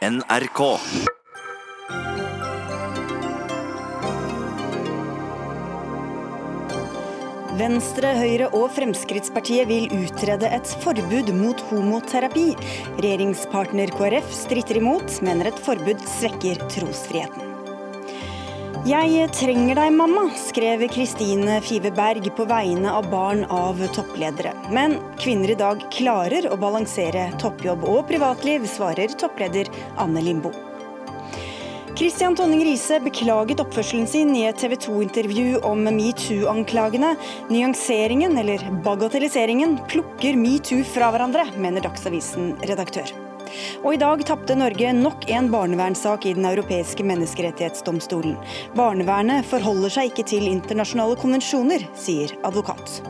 NRK. Venstre, Høyre og Fremskrittspartiet vil utrede et forbud mot homoterapi. Regjeringspartner KrF stritter imot, mener et forbud svekker trosfriheten. Jeg trenger deg, mamma, skrev Kristine Five Berg på vegne av barn av toppledere. Men kvinner i dag klarer å balansere toppjobb og privatliv, svarer toppleder Anne Limbo. Christian Tonning Riise beklaget oppførselen sin i et TV 2-intervju om metoo-anklagene. Nyanseringen, eller bagatelliseringen, plukker metoo fra hverandre, mener Dagsavisen redaktør. Og i dag tapte Norge nok en barnevernssak i Den europeiske menneskerettighetsdomstolen. Barnevernet forholder seg ikke til internasjonale konvensjoner, sier advokat.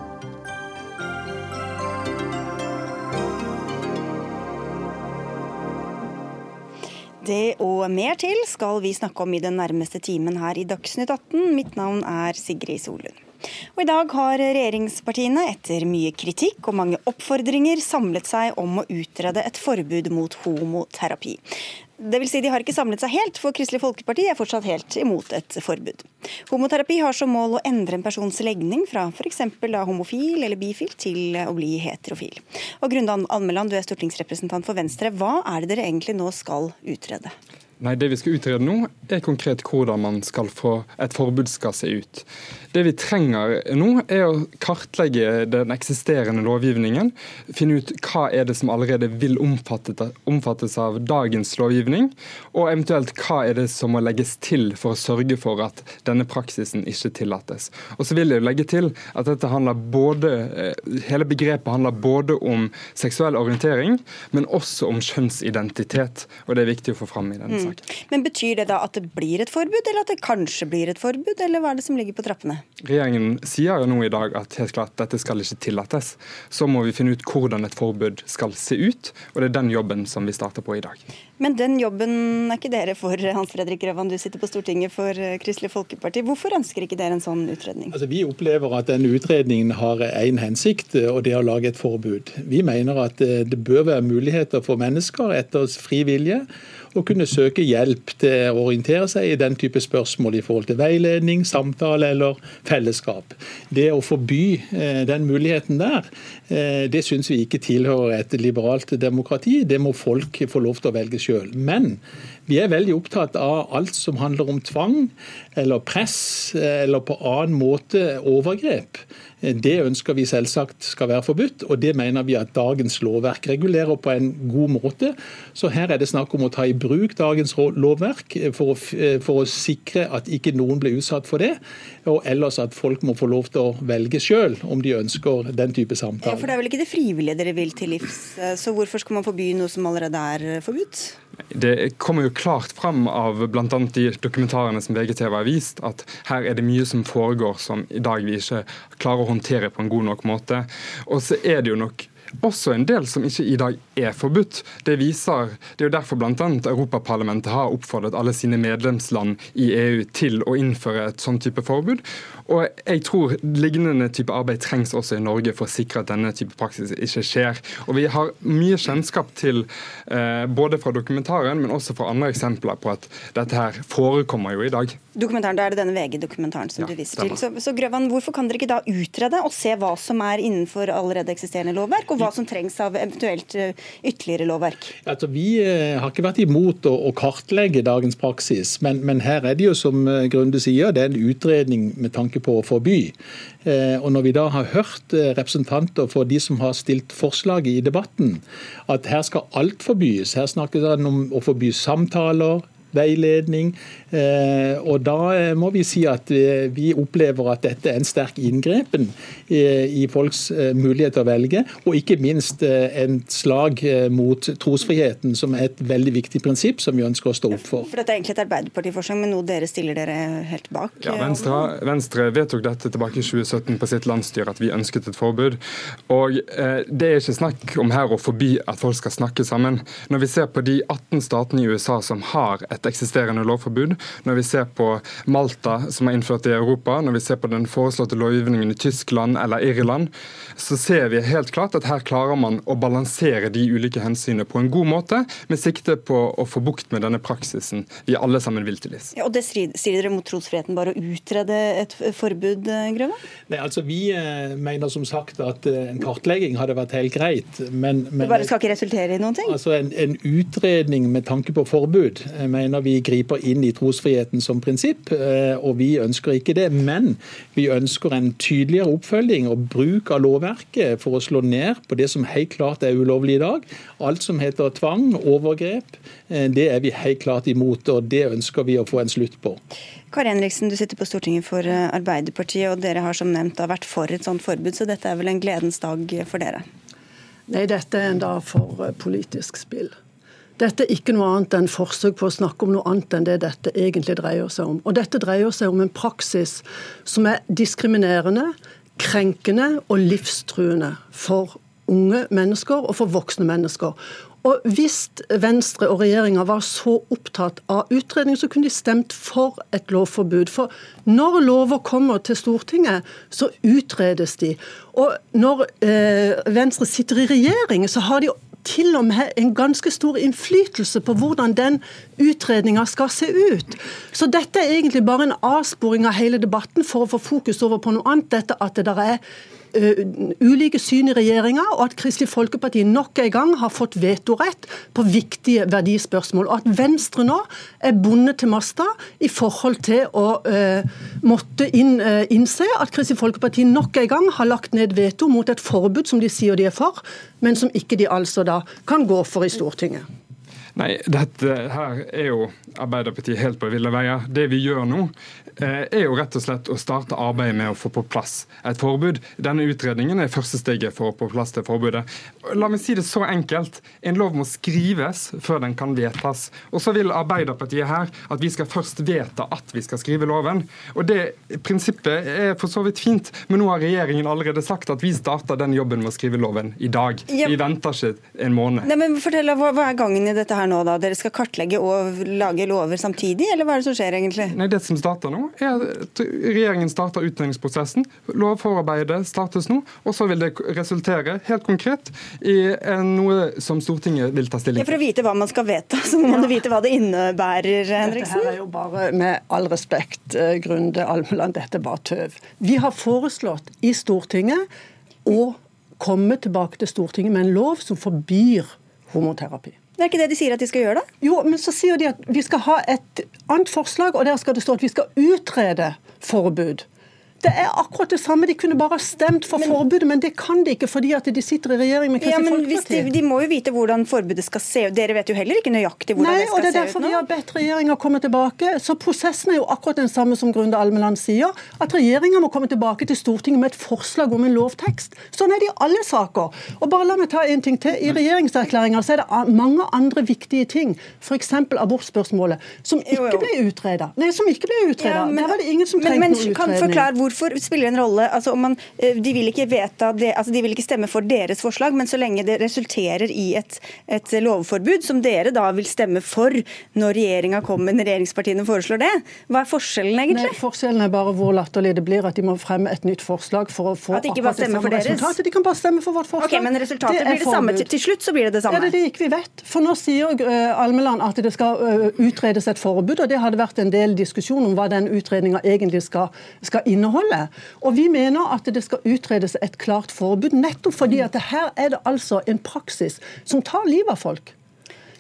Det og mer til skal vi snakke om i den nærmeste timen her i Dagsnytt 18. Mitt navn er Sigrid Solund. Og I dag har regjeringspartiene etter mye kritikk og mange oppfordringer samlet seg om å utrede et forbud mot homoterapi. Det vil si, De har ikke samlet seg helt, for Kristelig Folkeparti er fortsatt helt imot et forbud. Homoterapi har som mål å endre en persons legning fra f.eks. homofil eller bifil til å bli heterofil. Og Grunde Almeland, du er stortingsrepresentant for Venstre. Hva er det dere egentlig nå skal utrede? Nei, Det vi skal utrede nå, er konkret hvordan man skal få et forbud skal se ut. Det vi trenger nå, er å kartlegge den eksisterende lovgivningen. Finne ut hva er det som allerede vil omfattes av dagens lovgivning, og eventuelt hva er det som må legges til for å sørge for at denne praksisen ikke tillates. Og så vil jeg legge til at dette handler både, eh, Hele begrepet handler både om seksuell orientering, men også om kjønnsidentitet. Og det er viktig å få fram i denne mm. saken. Men Betyr det da at det blir et forbud, eller at det kanskje blir et forbud, eller hva er det som ligger på trappene? Regjeringen sier jo nå i dag at helt klart dette skal ikke tillates. Så må vi finne ut hvordan et forbud skal se ut, og det er den jobben som vi starter på i dag. Men den jobben er ikke dere for, Hans Fredrik Grøvan, du sitter på Stortinget for eh, Kristelig Folkeparti. Hvorfor ønsker ikke dere en sånn utredning? Altså, vi opplever at denne utredningen har én hensikt, og det er å lage et forbud. Vi mener at eh, det bør være muligheter for mennesker etter fri vilje å kunne søke hjelp til å orientere seg i den type spørsmål i forhold til veiledning, samtale eller fellesskap. Det å forby eh, den muligheten der, eh, det syns vi ikke tilhører et liberalt demokrati. Det må folk få lov til å velge sjøl. Men vi er veldig opptatt av alt som handler om tvang eller press eller på annen måte overgrep. Det ønsker vi selvsagt skal være forbudt, og det mener vi at dagens lovverk regulerer på en god måte. Så her er det snakk om å ta i bruk dagens lovverk for å, for å sikre at ikke noen blir utsatt for det, og ellers at folk må få lov til å velge sjøl om de ønsker den type samtale. Ja, for det er vel ikke det frivillige dere vil til livs, så hvorfor skal man forby noe som allerede er forbudt? Det kommer jo klart fram av bl.a. de dokumentarene som VGTV har vist, at her er det mye som foregår som i dag vi ikke klarer å håndtere på en god nok måte. Og så er det jo nok også en del som ikke i dag er forbudt. Det viser, det er jo derfor bl.a. Europaparlamentet har oppfordret alle sine medlemsland i EU til å innføre et sånn type forbud. Og jeg tror lignende type arbeid trengs også i Norge for å sikre at denne type praksis ikke skjer. Og vi har mye kjennskap til, eh, både fra dokumentaren, men også fra andre eksempler på at dette her forekommer jo i dag. Dokumentaren, Da er det denne VG-dokumentaren som ja, du viser til. Så, så Grøvan, Hvorfor kan dere ikke da utrede og se hva som er innenfor allerede eksisterende lovverk, og hva som trengs av eventuelt eh, ytterligere lovverk? Altså, vi eh, har ikke vært imot å, å kartlegge dagens praksis, men, men, her er det jo, som Grunde sier, det er en utredning med tanke på å forby. Eh, og Når vi da har hørt eh, representanter for de som har stilt forslaget i debatten, at her skal alt forbys, her snakkes det om å forby samtaler, veiledning. Eh, og da eh, må vi si at eh, vi opplever at dette er en sterk inngrepen i folks mulighet til å velge, og ikke minst en slag mot trosfriheten, som er et veldig viktig prinsipp som vi ønsker å stå opp for. For Dette er egentlig et Arbeiderparti-forslag, men noe dere stiller dere helt bak? Ja, Venstre, Venstre vedtok dette tilbake i 2017 på sitt landsstyre, at vi ønsket et forbud. Og Det er ikke snakk om her å forby at folk skal snakke sammen. Når vi ser på de 18 statene i USA som har et et eksisterende lovforbud, når vi ser på Malta, som er innført i Europa, når vi ser på den foreslåtte lovgivningen i Tyskland eller Irland, så ser vi helt klart at her klarer man å balansere de ulike hensynene på en god måte, med sikte på å få bukt med denne praksisen vi alle sammen vil til livs. Ja, og det strider dere mot trosfriheten bare å utrede et forbud, Grøve? Nei, altså Vi eh, mener som sagt at eh, en kartlegging hadde vært helt greit. Men, men det bare skal ikke resultere i noen ting? Altså en, en utredning med tanke på forbud eh, mener vi griper inn i trosfriheten som prinsipp, og vi ønsker ikke det. Men vi ønsker en tydeligere oppfølging og bruk av lovverket for å slå ned på det som helt klart er ulovlig i dag. Alt som heter tvang, overgrep, det er vi helt klart imot, og det ønsker vi å få en slutt på. Kari Henriksen, du sitter på Stortinget for Arbeiderpartiet, og dere har som nevnt vært for et sånt forbud, så dette er vel en gledens dag for dere? Nei, dette er en dag for eh, politisk spill. Dette er ikke noe annet enn forsøk på å snakke om noe annet enn det dette egentlig dreier seg om. Og dette dreier seg om en praksis som er diskriminerende, krenkende og livstruende for unge mennesker og for voksne mennesker. Og Hvis Venstre og regjeringa var så opptatt av utredning, så kunne de stemt for et lovforbud. For når lover kommer til Stortinget, så utredes de. Og når eh, Venstre sitter i regjering, så har de til og med en ganske stor innflytelse på hvordan den utredninga skal se ut. Så dette er egentlig bare en avsporing av hele debatten for å få fokus over på noe annet. Dette at det der er ulike syn i regjeringa, og at Kristelig Folkeparti nok en gang har fått vetorett på viktige verdispørsmål. Og at Venstre nå er bundet til masta i forhold til å uh, måtte inn, uh, innse at Kristelig Folkeparti nok en gang har lagt ned veto mot et forbud som de sier de er for, men som ikke de altså da kan gå for i Stortinget. Nei, dette her er jo Arbeiderpartiet helt på ville veier. Det vi gjør nå, Eh, er jo rett og slett å starte arbeidet med å få på plass et forbud. Denne utredningen er første steget for å få på plass det forbudet. La meg si det så enkelt. En lov må skrives før den kan vedtas. Og så vil Arbeiderpartiet her at vi skal først vedta at vi skal skrive loven. Og det prinsippet er for så vidt fint, men nå har regjeringen allerede sagt at vi starter den jobben med å skrive loven i dag. Vi venter ikke en måned. Nei, men fortell, hva, hva er gangen i dette her nå, da? Dere skal kartlegge og lage lover samtidig, eller hva er det som skjer egentlig? Nei, Det som starter nå, er at regjeringen starter utnevningsprosessen. Lovforarbeidet startes nå, og så vil det resultere helt konkret i noe som Stortinget vil ta stilling til. Ja, for å vite hva man skal vedta, så må man ja. vite hva det innebærer, Henriksen. Dette her er jo bare, med all respekt, eh, Grunde Almeland, dette er bare tøv. Vi har foreslått i Stortinget å komme tilbake til Stortinget med en lov som forbyr homoterapi. Det er ikke det de sier at de skal gjøre, da? Jo, men så sier de at vi skal ha et annet forslag, og der skal det stå at vi skal utrede forbud. Det er akkurat det samme. De kunne bare stemt for men, forbudet, men det kan de ikke fordi at de sitter i regjering med Kristelig ja, Folkeparti. De, de, må jo vite hvordan forbudet skal se ut. Dere vet jo heller ikke nøyaktig hvordan Nei, det skal se ut nå. Nei, og det er derfor vi har bedt regjeringa komme tilbake. Så prosessen er jo akkurat den samme som Grunde Almeland sier. At regjeringa må komme tilbake til Stortinget med et forslag om en lovtekst. Sånn er det i alle saker. Og bare la meg ta en ting til. I regjeringserklæringa er det mange andre viktige ting, f.eks. abortspørsmålet, som ikke ble utreda. Nei, som ikke ble utreda. Ja, men, Der var det ingen som trengte noe utredning. Hvorfor spiller en rolle altså man, eh, de, vil ikke det, altså de vil ikke stemme for deres forslag, men så lenge det resulterer i et, et lovforbud, som dere da vil stemme for når regjeringa kommer, når regjeringspartiene foreslår det, hva er forskjellen egentlig? Nei, forskjellen er bare hvor latterlig det blir at de må fremme et nytt forslag for å få at de ikke bare stemmer for deres? Resultatet. De kan bare stemme for vårt forslag. Ok, Men resultatet det blir det forbud. samme. Til, til, slutt så blir det det samme? Ja, det er det ikke vi vet. For nå sier uh, Almeland at det skal uh, utredes et forbud, og det hadde vært en del diskusjon om hva den utredninga egentlig skal, skal inneholde. Og vi mener at det skal utredes et klart forbud, nettopp fordi at her er det altså en praksis som tar livet av folk.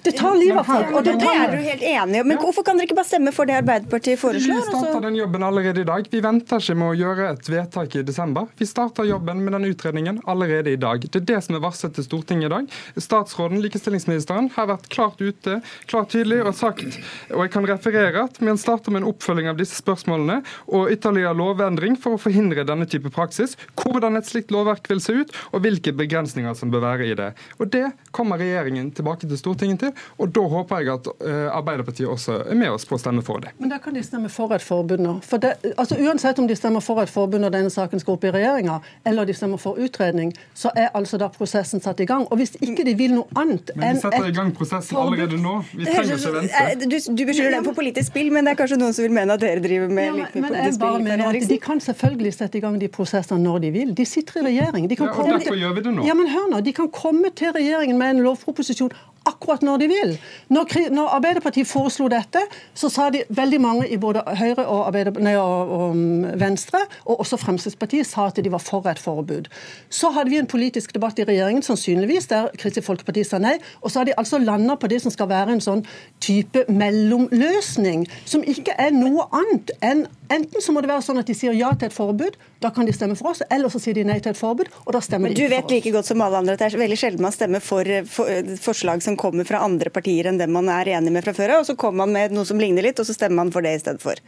Det tar livet av folk. og det, det er du helt enig Men hvorfor kan dere ikke bare stemme for det Arbeiderpartiet foreslår? Vi starter altså? den jobben allerede i dag. Vi venter ikke med å gjøre et vedtak i desember. Vi starter jobben med den utredningen allerede i dag. Det er det som er varslet til Stortinget i dag. Statsråden, likestillingsministeren, har vært klart ute, klart tydelig og sagt, og jeg kan referere at vi starter med en oppfølging av disse spørsmålene og ytterligere lovendring for å forhindre denne type praksis, hvordan et slikt lovverk vil se ut, og hvilke begrensninger som bør være i det. Og Det kommer regjeringen tilbake til Stortinget til Og da håper jeg at Arbeiderpartiet også er med oss på å stemme for det. Men da kan de stemme for et forbud nå. For det, altså Uansett om de stemmer for et forbud når denne saken skal opp i regjeringa, eller de stemmer for utredning, så er altså da prosessen satt i gang. Og hvis ikke de vil noe annet enn Men vi setter i gang prosessen allerede nå. Vi trenger ikke vente. Eh, du, du beskylder dem for politisk spill, men det er kanskje noen som vil mene at dere driver med ja, litt men politisk spill? Mener at de kan selvfølgelig sette i gang de prosessene når de vil. De sitter i regjering. De ja, og komme, derfor gjør vi det nå. Ja, men hør nå, De kan komme til regjeringen med en lovproposisjon akkurat når de vil. Når, når, Arbeiderpartiet foreslo dette, så sa de veldig mange i både Høyre og, nei, og, og, um, Venstre, og også Fremskrittspartiet, sa at de var for et forbud. Så hadde vi en politisk debatt i regjeringen, sannsynligvis, der Kristelig Folkeparti sa nei. Og så har de altså landa på det som skal være en sånn type mellomløsning, som ikke er noe annet enn Enten så må det være sånn at de sier ja til et forbud, da kan de stemme for oss, eller så sier de nei til et forbud, og da stemmer Men de ikke for oss. Du vet like godt som alle andre at det er veldig sjelden man stemmer for, for, forslag som kommer fra andre partier enn dem man er enig med fra før av, og så kommer man med noe som ligner litt, og så stemmer man for det i stedet for.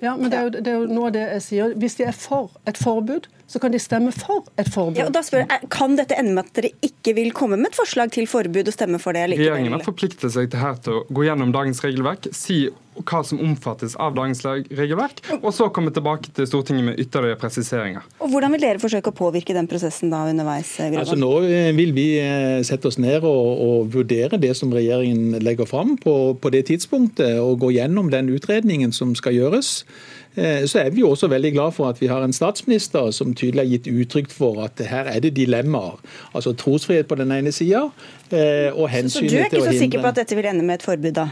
Ja, men det er, jo, det er jo noe av det jeg sier. Hvis de er for et forbud, så kan de stemme for et forbud. Ja, og da spør jeg, Kan dette ende med at dere ikke vil komme med et forslag til forbud og stemme for det likevel? Regjeringen har forpliktet seg til her til å gå gjennom dagens regelverk, si hva som omfattes av dagens regelverk, og så komme tilbake til Stortinget med ytterligere presiseringer. Og Hvordan vil dere forsøke å påvirke den prosessen da underveis? Eh, altså Nå eh, vil vi eh, sette oss ned og, og vurdere det som regjeringen legger fram på, på det tidspunktet, og gå gjennom den utredningen som skal gjøres. Så er vi jo også veldig glad for at vi har en statsminister som tydelig har gitt uttrykk for at her er det dilemmaer. Altså trosfrihet på den ene sida og hensynet til å hindre Så du er ikke så sikker på at dette vil ende med et forbud, da?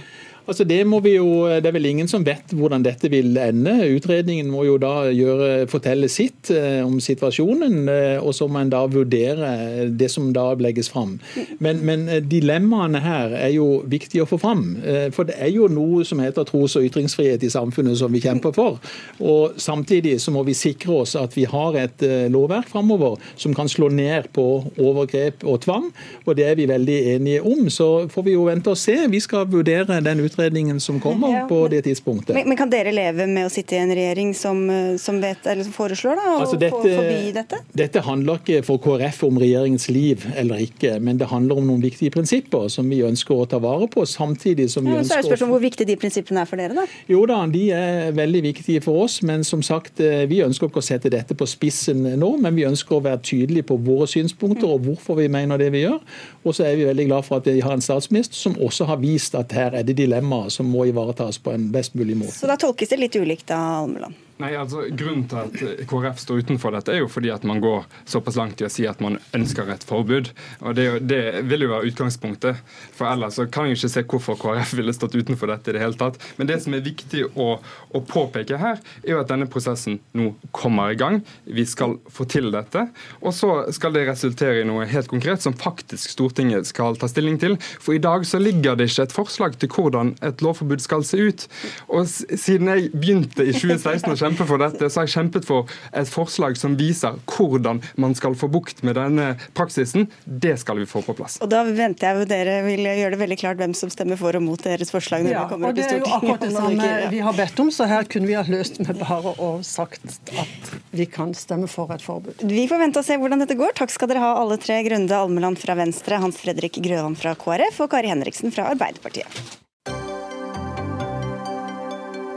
Altså det, jo, det er vel ingen som vet hvordan dette vil ende. Utredningen må jo da gjøre, fortelle sitt eh, om situasjonen, eh, og så må en da vurdere det som da legges fram. Men, men, eh, dilemmaene her er jo viktig å få fram. For det er jo noe som heter tros- og ytringsfrihet i samfunnet som vi kjemper for. Og Samtidig så må vi sikre oss at vi har et lovverk framover som kan slå ned på overgrep og tvang, og det er vi veldig enige om. Så får vi jo vente og se. Vi skal vurdere den utredningen utredningen som kommer ja, på det tidspunktet. Men, men, kan dere leve med å sitte i en regjering som, eh, som, vet, som foreslår da, å altså dette, forby dette? Dette handler ikke for KrF om regjeringens liv eller ikke, men det handler om noen viktige prinsipper som vi ønsker å ta vare på, samtidig som vi ja, ønsker Så er det Hvor viktige de prinsippene er for dere, da? Jo da, de er veldig viktige for oss, men som sagt, eh, vi ønsker ikke å sette dette på spissen nå, men vi ønsker å være tydelige på våre synspunkter og hvorfor vi mener det vi gjør. Og så er vi veldig glad for at vi har en statsminister som også har vist at her er det dilemmaer som må ivaretas på en best mulig måte. Så da tolkes det litt ulikt av Almeland? Nei, altså Grunnen til at KrF står utenfor dette, er jo fordi at man går såpass langt i å si at man ønsker et forbud. Og Det, det vil jo være utgangspunktet. For ellers så kan jeg ikke se hvorfor KrF ville stått utenfor dette. i det hele tatt. Men det som er viktig å, å påpeke her, er jo at denne prosessen nå kommer i gang. Vi skal få til dette. Og så skal det resultere i noe helt konkret som faktisk Stortinget skal ta stilling til. For i dag så ligger det ikke et forslag til hvordan et lovforbud skal se ut. Og siden jeg begynte i 2016 å kjempe for dette, så har jeg kjempet for et forslag som viser hvordan man skal få bukt med denne praksisen. Det skal vi få på plass. Og Da venter jeg dere vil gjøre det veldig klart hvem som stemmer for og mot deres forslag. når ja, det kommer opp i Stortinget. Det er jo akkurat det samme vi har bedt om, så her kunne vi ha løst med bare å sagt at vi kan stemme for et forbud. Vi får vente og se hvordan dette går. Takk skal dere ha alle tre. Grunde Almeland fra Venstre, Hans Fredrik Grøvan fra KrF og Kari Henriksen fra Arbeiderpartiet.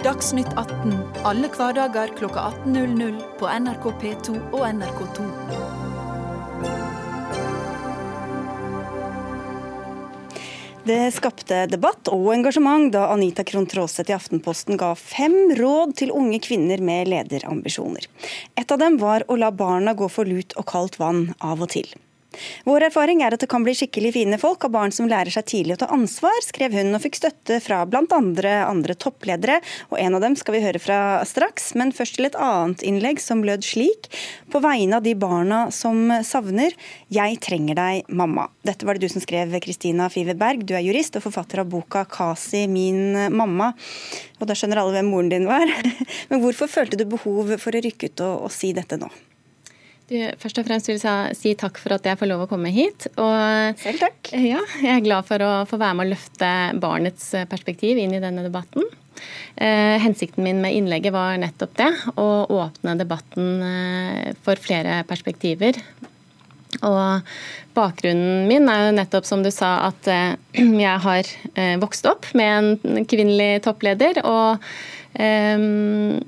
Dagsnytt 18 alle hverdager kl 18.00 på NRK P2 og NRK2. Det skapte debatt og engasjement da Anita Krohn Traaseth i Aftenposten ga fem råd til unge kvinner med lederambisjoner. Et av dem var å la barna gå for lut og kaldt vann av og til. Vår erfaring er at det kan bli skikkelig fine folk av barn som lærer seg tidlig å ta ansvar, skrev hun og fikk støtte fra bl.a. Andre, andre toppledere. Og en av dem skal vi høre fra straks, men først til et annet innlegg som lød slik. På vegne av de barna som savner 'Jeg trenger deg, mamma'. Dette var det du som skrev, Kristina Fiverberg. Du er jurist og forfatter av boka 'Kasi min mamma'. Og da skjønner alle hvem moren din var. Men hvorfor følte du behov for å rykke ut og, og si dette nå? Først og fremst vil jeg si takk for at jeg får lov å komme hit. Og, Selv takk. Ja, jeg er glad for å få være med å løfte barnets perspektiv inn i denne debatten. Eh, hensikten min med innlegget var nettopp det, å åpne debatten eh, for flere perspektiver. Og bakgrunnen min er jo nettopp som du sa, at jeg har vokst opp med en kvinnelig toppleder. og um,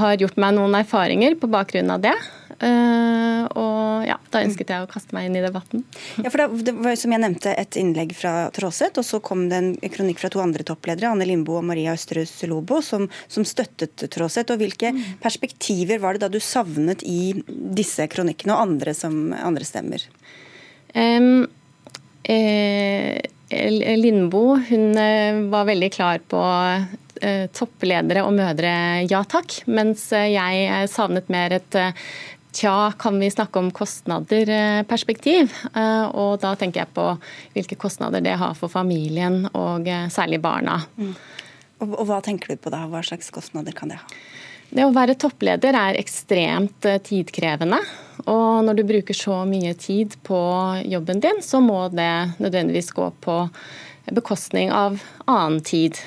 har gjort meg noen erfaringer på bakgrunn av det. Uh, og ja, da ønsket jeg å kaste meg inn i debatten. Ja, for det, var som jeg nevnte et innlegg fra Tråseth, og så kom det en kronikk fra to andre toppledere, Anne Limbo og Maria Østerhus Lobo, som, som støttet Tråseth. Og hvilke mm. perspektiver var det da du savnet i disse kronikkene, og andre, som, andre stemmer? Um, eh, Lindboe hun eh, var veldig klar på eh, toppledere og mødre, ja takk. Mens eh, jeg savnet mer et Tja, kan vi snakke om kostnader-perspektiv? Og da tenker jeg på hvilke kostnader det har for familien, og særlig barna. Mm. Og, og hva tenker du på da? Hva slags kostnader kan det ha? Det å være toppleder er ekstremt tidkrevende. Og når du bruker så mye tid på jobben din, så må det nødvendigvis gå på bekostning av annen tid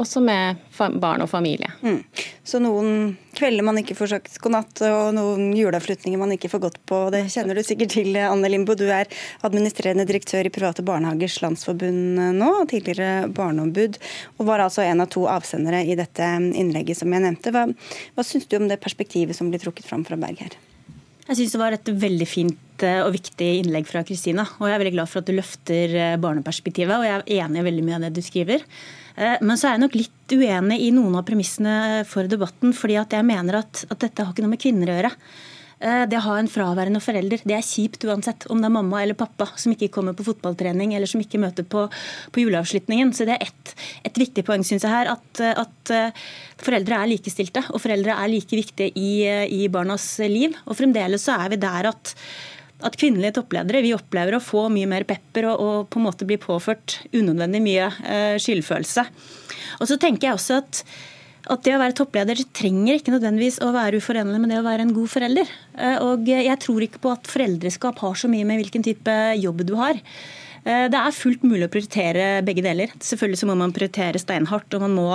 også med barn og familie. Mm. Så noen kvelder man ikke får sagt god natt, og noen juleavslutninger man ikke får gått på. Det kjenner du sikkert til, Anne Limbo. Du er administrerende direktør i Private barnehagers landsforbund nå, tidligere barneombud, og var altså en av to avsendere i dette innlegget som jeg nevnte. Hva, hva syns du om det perspektivet som blir trukket fram fra Berg her? Jeg syns det var et veldig fint eh, og viktig innlegg fra Kristina. Og jeg er veldig glad for at du løfter eh, barneperspektivet, og jeg er enig i veldig mye av det du skriver. Eh, men så er jeg nok litt uenig i noen av premissene for debatten. fordi at jeg mener at, at dette har ikke noe med kvinner å gjøre. Eh, det å ha en fraværende forelder det er kjipt uansett om det er mamma eller pappa som ikke kommer på fotballtrening eller som ikke møter på, på juleavslutningen. Så det er ett et viktig poeng syns jeg her, at, at, eh, foreldre er likestilte. Og foreldre er like viktige i, i barnas liv. Og fremdeles så er vi der at at kvinnelige toppledere vi opplever å få mye mer pepper og, og på en måte bli påført unødvendig mye eh, skyldfølelse. Og så tenker jeg også at at det å være toppleder trenger ikke nødvendigvis å være uforenlig med det å være en god forelder. Eh, og jeg tror ikke på at foreldreskap har så mye med hvilken type jobb du har. Eh, det er fullt mulig å prioritere begge deler. Selvfølgelig så må man prioritere steinhardt, og man må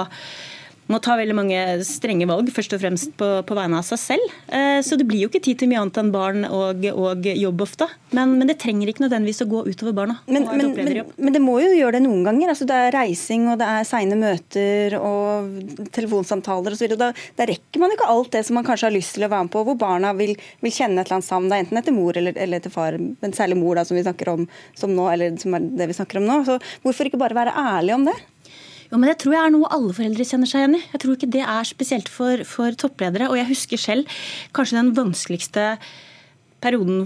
må ta veldig mange strenge valg, først og fremst på, på vegne av seg selv. Eh, så det blir jo ikke tid til mye annet enn barn og, og jobb ofte. Men, men, det trenger ikke nødvendigvis å gå utover barna. Men, men, men, det må jo gjøre det noen ganger. Altså, det er reising og det er seine møter og telefonsamtaler osv. Da, da rekker man jo ikke alt det som man kanskje har lyst til å være med på, hvor barna vil, vil kjenne et eller annet savn. Enten etter mor eller, eller etter far, men særlig mor, da, som vi snakker om som nå, eller som er det vi snakker om nå. Så hvorfor ikke bare være ærlig om det? Jo, men Det tror jeg er noe alle foreldre kjenner seg igjen i. Jeg tror ikke det er spesielt for, for toppledere. Og jeg husker selv kanskje den vanskeligste perioden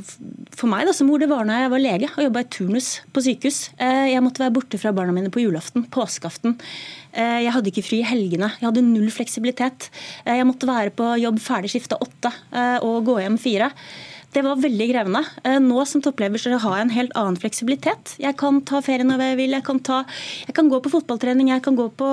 for meg da, som mor, det var da jeg var lege og jobba i turnus på sykehus. Eh, jeg måtte være borte fra barna mine på julaften, påskeaften. Eh, jeg hadde ikke fri i helgene. Jeg hadde null fleksibilitet. Eh, jeg måtte være på jobb ferdig skifta åtte og gå hjem fire. Det var veldig krevende. Eh, nå som toppleder så har jeg en helt annen fleksibilitet. Jeg kan ta ferie når jeg vil, jeg kan, ta, jeg kan gå på fotballtrening, jeg kan gå på,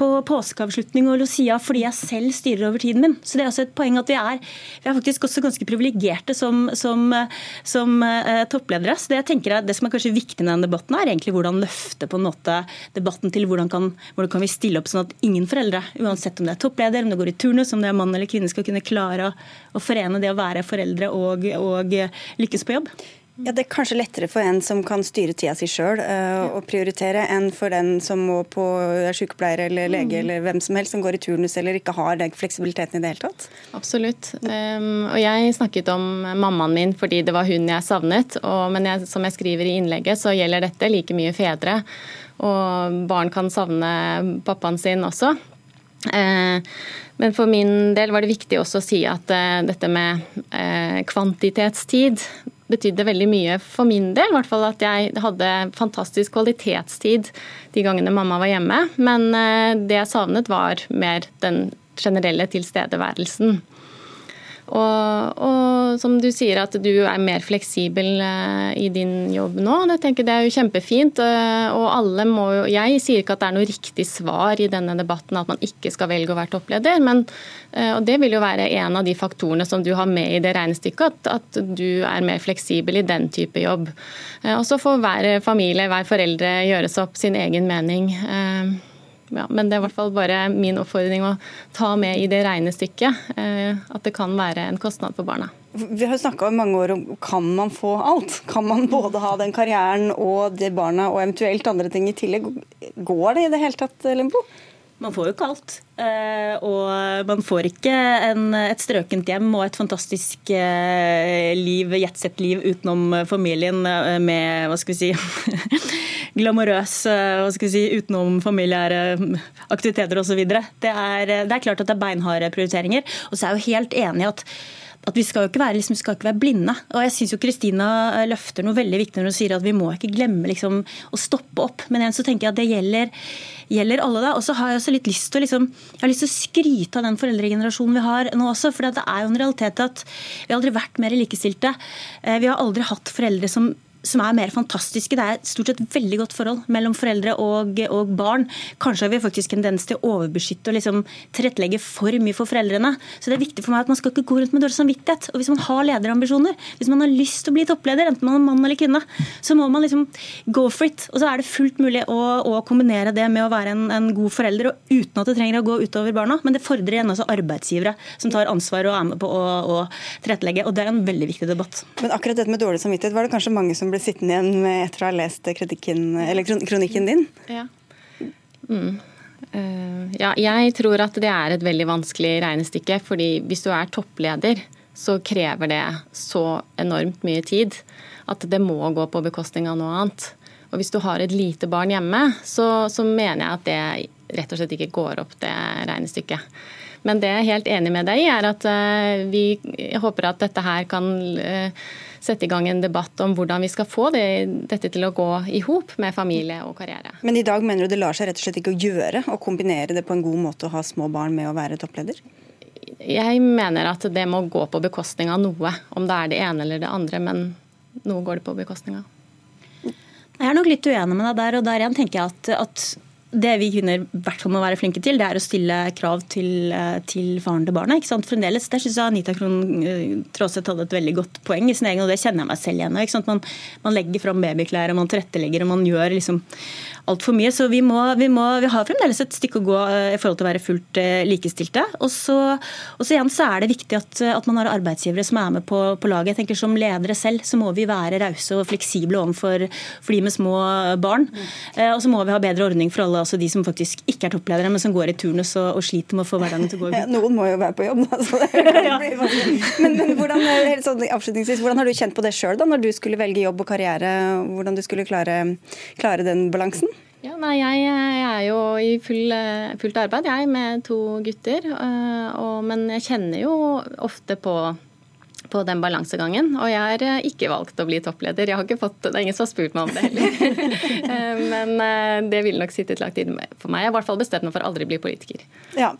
på påskeavslutning og Lucia fordi jeg selv styrer over tiden min. Så det er også et poeng at vi er, vi er faktisk også ganske privilegerte som, som, som uh, toppledere. Så det jeg tenker er, det som er kanskje viktig i denne debatten, er egentlig hvordan løfte på en måte debatten til hvordan kan, hvordan kan vi stille opp sånn at ingen foreldre, uansett om det er toppleder, om det går i turnus, om det er mann eller kvinne, skal kunne klare å, å forene det å være foreldre og og, lykkes på jobb? Ja, Det er kanskje lettere for en som kan styre tida si sjøl uh, og prioritere, enn for den som må på er sykepleier eller lege mm. eller hvem som helst som går i turnus eller ikke har den fleksibiliteten i det hele tatt. Absolutt. Um, og Jeg snakket om mammaen min fordi det var hun jeg savnet. Og, men jeg, som jeg skriver i innlegget, så gjelder dette like mye fedre. Og barn kan savne pappaen sin også. Uh, men for min del var det viktig også å si at uh, dette med uh, kvantitetstid betydde veldig mye for min del. I hvert fall at jeg hadde fantastisk kvalitetstid de gangene mamma var hjemme. Men det jeg savnet, var mer den generelle tilstedeværelsen. Og, og, som du sier at du er mer fleksibel eh, i din jobb nå. Det, tenker, det er jo kjempefint. Eh, og alle må jo Jeg sier ikke at det er noe riktig svar i denne debatten at man ikke skal velge å være toppleder, men eh, og det vil jo være en av de faktorene som du har med i det regnestykket, at, at du er mer fleksibel i den type jobb. Og så får hver familie, hver foreldre gjøre seg opp sin egen mening ja, men det er i hvert fall bare min oppfordring å ta med i det regnestykket eh, at det kan være en kostnad for barna. Vi har snakka i mange år om kan man få alt? Kan man både ha den karrieren og det barna og eventuelt andre ting i tillegg? Går det i det hele tatt, Limbo? Man får jo alt. Eh, og man får ikke en, et strøkent hjem og et fantastisk eh, liv, jetsett-liv utenom familien eh, med hva skal vi si, glamorøs hva skal vi si, utenom familiære aktiviteter osv. Det, det er klart at det er beinharde prioriteringer. Og så er jeg jo helt enig i at at vi skal jo ikke være, liksom, skal ikke være blinde. Og jeg syns Kristina eh, løfter noe veldig viktig når hun sier at vi må ikke glemme liksom, å stoppe opp. Men igjen så tenker jeg at det gjelder, gjelder alle. da. Og så har jeg også litt lyst til, liksom, jeg har lyst til å skryte av den foreldregenerasjonen vi har nå også. For det er jo en realitet at vi har aldri vært mer likestilte. Eh, vi har aldri hatt foreldre som som er mer fantastiske. Det er stort sett veldig godt forhold mellom foreldre og, og barn. Kanskje har vi faktisk en tendens til å overbeskytte og liksom tilrettelegge for mye for foreldrene. Så det er viktig for meg at man skal ikke gå rundt med dårlig samvittighet. Og hvis man har lederambisjoner, hvis man har lyst til å bli toppleder, enten man er mann eller kvinne, så må man liksom go for it. Og så er det fullt mulig å, å kombinere det med å være en, en, god forelder, og uten at det trenger å gå utover barna. Men det fordrer igjen også arbeidsgivere som tar ansvar og er med på å, å tilrettelegge. Og det er en veldig viktig debatt. Men akkurat dette med dårlig samvittighet var det kanskje mange som ble sittende igjen med etter å ha lest kronikken din? Ja. Mm. Uh, ja, jeg tror at det er et veldig vanskelig regnestykke. fordi hvis du er toppleder, så krever det så enormt mye tid at det må gå på bekostning av noe annet. Og hvis du har et lite barn hjemme, så, så mener jeg at det rett og slett ikke går opp, det regnestykket. Men det jeg er helt enig med deg i, er at uh, vi håper at dette her kan uh, sette i gang en debatt om hvordan vi skal få det, dette til å gå i hop med familie og karriere. Men i dag mener du det lar seg rett og slett ikke å gjøre å kombinere det på en god måte å ha små barn med å være toppleder? Jeg mener at det må gå på bekostning av noe, om det er det ene eller det andre. Men noe går det på bekostning av. Jeg er nok litt uenig med deg der. og der igjen tenker jeg at, at det vi kvinner hvert fall må være flinke til, det er å stille krav til, eh, til faren til barna. ikke sant? Fremdeles, Der syns jeg Anita Krohn eh, Traaseth hadde et veldig godt poeng i sin egen, og det kjenner jeg meg selv igjen i. Man, man legger fram babyklær, og man tilrettelegger, og man gjør liksom altfor mye. Så vi, må, vi, må, vi, har fremdeles et stykke å gå eh, i forhold til å være fullt likestilte. Og så, og så igjen så er det viktig at, at, man har arbeidsgivere som er med på, på, laget. Jeg tenker Som ledere selv så må vi være rause og fleksible overfor for de med små barn. Mm. Og så må vi ha bedre ordning for alle altså de som faktisk ikke er toppledere, men som går i turnus og, og sliter med å få hverdagen til å gå i ja, Noen må jo være på jobb, da. men, men hvordan, sånn, avslutningsvis, hvordan har du kjent på det sjøl, når du skulle velge jobb og karriere? Hvordan du skulle klare, klare den balansen? Ja, nei, jeg, jeg, er jo i full, fullt arbeid, jeg, med to gutter. Og, men jeg kjenner jo ofte på på den balansegangen. Og jeg har eh, ikke valgt å bli toppleder. Jeg har ikke fått, Det er ingen som har spurt meg om det heller. Eh, men eh, det ville nok sittet langt inne for meg. Jeg har i hvert fall bestemt meg for å aldri bli politiker. Ja.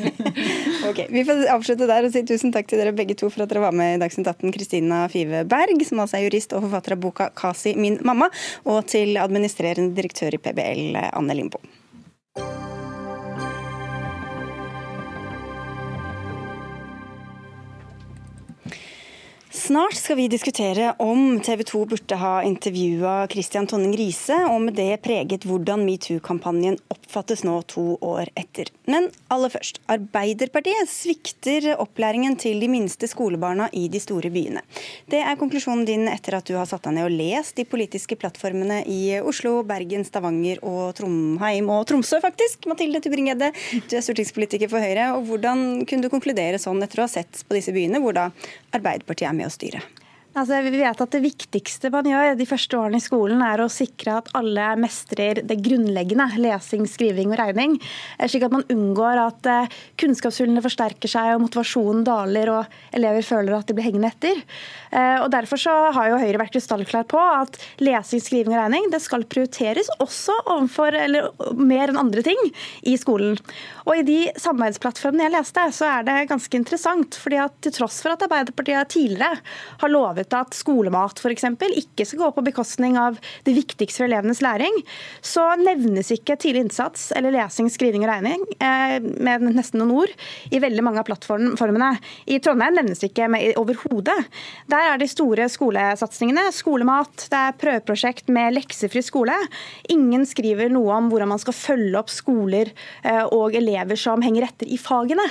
ok, Vi får avslutte der og si tusen takk til dere begge to for at dere var med i Dagsnytt 18. Kristina Five Berg, som altså er jurist og forfatter av boka 'Kasi min mamma', og til administrerende direktør i PBL, Anne Limbo. Snart skal vi diskutere om TV 2 burde ha intervjua Christian Tonning Riise, og med det preget hvordan metoo-kampanjen oppfattes nå to år etter. Men aller først. Arbeiderpartiet svikter opplæringen til de minste skolebarna i de store byene. Det er konklusjonen din etter at du har satt deg ned og lest de politiske plattformene i Oslo, Bergen, Stavanger og Trondheim og Tromsø, faktisk. Mathilde Tubring-Gjedde, du er stortingspolitiker for Høyre. og Hvordan kunne du konkludere sånn etter å ha sett på disse byene, hvor da Arbeiderpartiet er med å styre? Altså, vi vet at Det viktigste man gjør de første årene i skolen, er å sikre at alle mestrer det grunnleggende, lesing, skriving og regning. Eh, slik at man unngår at eh, kunnskapshullene forsterker seg og motivasjonen daler og elever føler at de blir hengende etter. Eh, og Derfor så har jo Høyre vært krystallklar på at lesing, skriving og regning det skal prioriteres også overfor, eller mer enn andre ting i skolen. Og I de samarbeidsplattformene jeg leste, så er det ganske interessant. fordi at til tross for at Arbeiderpartiet tidligere har lovet at skolemat f.eks. ikke skal gå på bekostning av det viktigste for elevenes læring, så nevnes ikke tidlig innsats eller lesing, skriving og regning eh, med nesten noen ord i veldig mange av plattformene. I Trondheim nevnes det ikke overhodet. Der er de store skolesatsingene skolemat, det er prøveprosjekt med leksefri skole. Ingen skriver noe om hvordan man skal følge opp skoler eh, og elever som henger etter i fagene.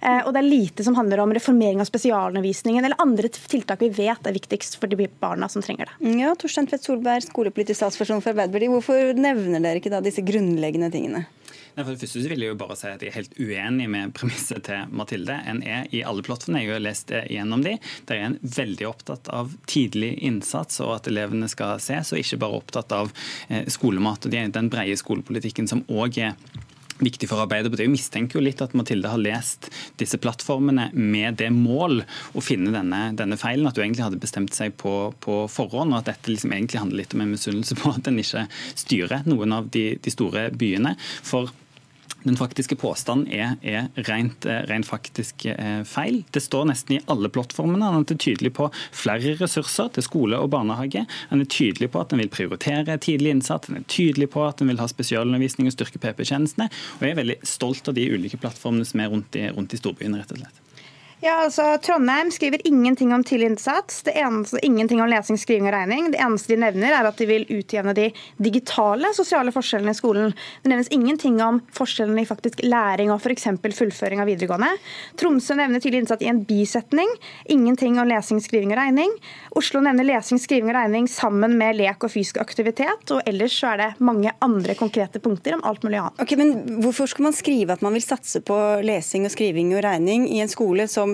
Eh, og det er lite som handler om reformering av spesialundervisningen eller andre tiltak vi vet er viktigst for de barna som trenger det. Ja, Torstein Tvedt Solberg, skolepolitisk statsperson for Arbeiderpartiet. Hvorfor nevner dere ikke da disse grunnleggende tingene? Nei, for det første vil jeg jo bare si at jeg er helt uenig med premisset til Mathilde. En er i alle plattformene, jeg har lest gjennom de. Der er en veldig opptatt av tidlig innsats og at elevene skal ses, og ikke bare opptatt av eh, skolemat. og Det er den brede skolepolitikken som òg er viktig for Arbeiderpartiet. Jeg mistenker jo litt at Mathilde har lest disse plattformene med det mål å finne denne, denne feilen. At du egentlig hadde bestemt seg på, på forhånd, og at dette liksom egentlig handler litt om en misunnelse på at en ikke styrer noen av de, de store byene. For den faktiske påstanden er, er rent, eh, rent, faktisk eh, feil. Det står nesten i alle plattformene. Han er tydelig på flere ressurser til skole og barnehage. Han er tydelig på at han vil prioritere tidlig innsats. Han er tydelig på at han vil ha spesialundervisning og styrke PP-tjenestene. Og jeg er veldig stolt av de ulike plattformene som er rundt i, rundt i storbyen, rett og slett. Ja, altså Trondheim skriver ingenting om tidlig innsats. Det eneste, ingenting om lesing, skriving og regning. Det eneste de nevner, er at de vil utjevne de digitale sosiale forskjellene i skolen. Det nevnes ingenting om forskjellene i faktisk læring og f.eks. fullføring av videregående. Tromsø nevner tidlig innsats i en bisetning. Ingenting om lesing, skriving og regning. Oslo nevner lesing, skriving og regning sammen med lek og fysisk aktivitet. Og ellers så er det mange andre konkrete punkter om alt mulig annet. Ok, men Hvorfor skal man skrive at man vil satse på lesing og skriving og regning i en skole som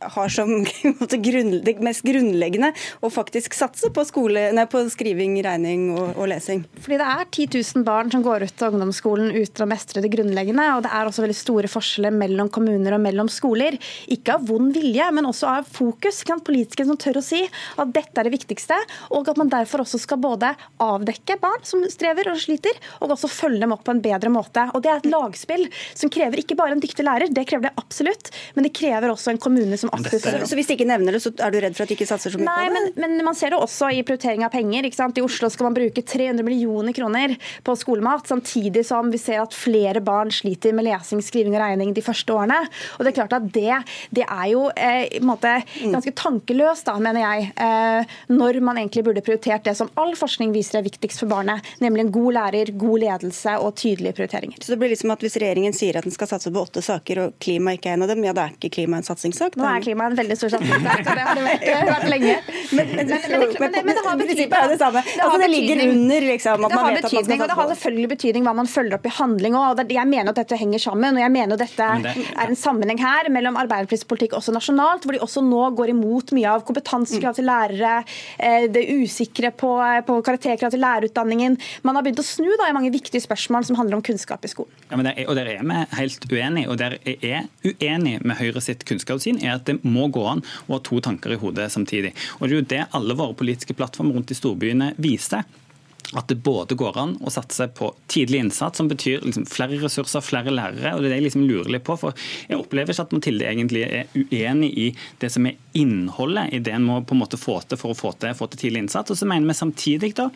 har som grunn, det mest grunnleggende å faktisk satse på, skole, nei, på skriving, regning og, og, lesing? Fordi det er 10 000 barn som går ut av ungdomsskolen uten å mestre det grunnleggende. Og det er også veldig store forskjeller mellom kommuner og mellom skoler. Ikke av vond vilje, men også av fokus. Kan politikere som tør å si at dette er det viktigste, og at man derfor også skal både avdekke barn som strever og sliter, og også følge dem opp på en bedre måte. Og Det er et lagspill som krever ikke bare en dyktig lærer, det krever det absolutt, men det krever også en kommune som så, så hvis de ikke nevner det, så er du redd for at de ikke satser så mye Nei, på det? Men, men man ser det også i prioritering av penger. ikke sant? I Oslo skal man bruke 300 millioner kroner på skolemat, samtidig som vi ser at flere barn sliter med lesing, skriving og regning de første årene. Og Det er klart at det, det er jo eh, måte, mm. ganske tankeløst, da, mener jeg, eh, når man egentlig burde prioritert det som all forskning viser er viktigst for barnet, nemlig en god lærer, god ledelse og tydelige prioriteringer. Så det blir liksom at Hvis regjeringen sier at den skal satse på åtte saker, og klima ikke er en av dem, ja da er ikke klima en satsingssak? Nå er klima en veldig stor satsingssak, og det har det vært, vært lenge. Men, men, men, men, det har betydning. Det, det, samme. Det, altså, det ligger under liksom, at man vet at man skal Og det har selvfølgelig betydning hva man følger opp i handling òg. Jeg mener at dette henger sammen. Og jeg mener at dette er en sammenheng her mellom Arbeiderpartiets politikk også nasjonalt, hvor de også nå går imot mye av kompetansekrav til lærere, eh, det usikre på, på karakterkrav til lærerutdanningen. Man har begynt å snu da, i mange viktige spørsmål som handler om kunnskap i skolen. Ja, der er, og Der er vi helt uenige. Og der jeg er uenig med Høyre sitt kunnskapssyn, er at det må gå an å ha to tanker i hodet samtidig. Og Det er jo det alle våre politiske plattformer rundt i storbyene viser at det både går an å satse på tidlig innsats, som betyr liksom flere ressurser, flere lærere. og det er det jeg liksom lurer litt på, for Jeg opplever ikke at Mathilde egentlig er uenig i det som er innholdet i det en må på en måte få til for å få til, få til tidlig innsats. Og så mener vi samtidig da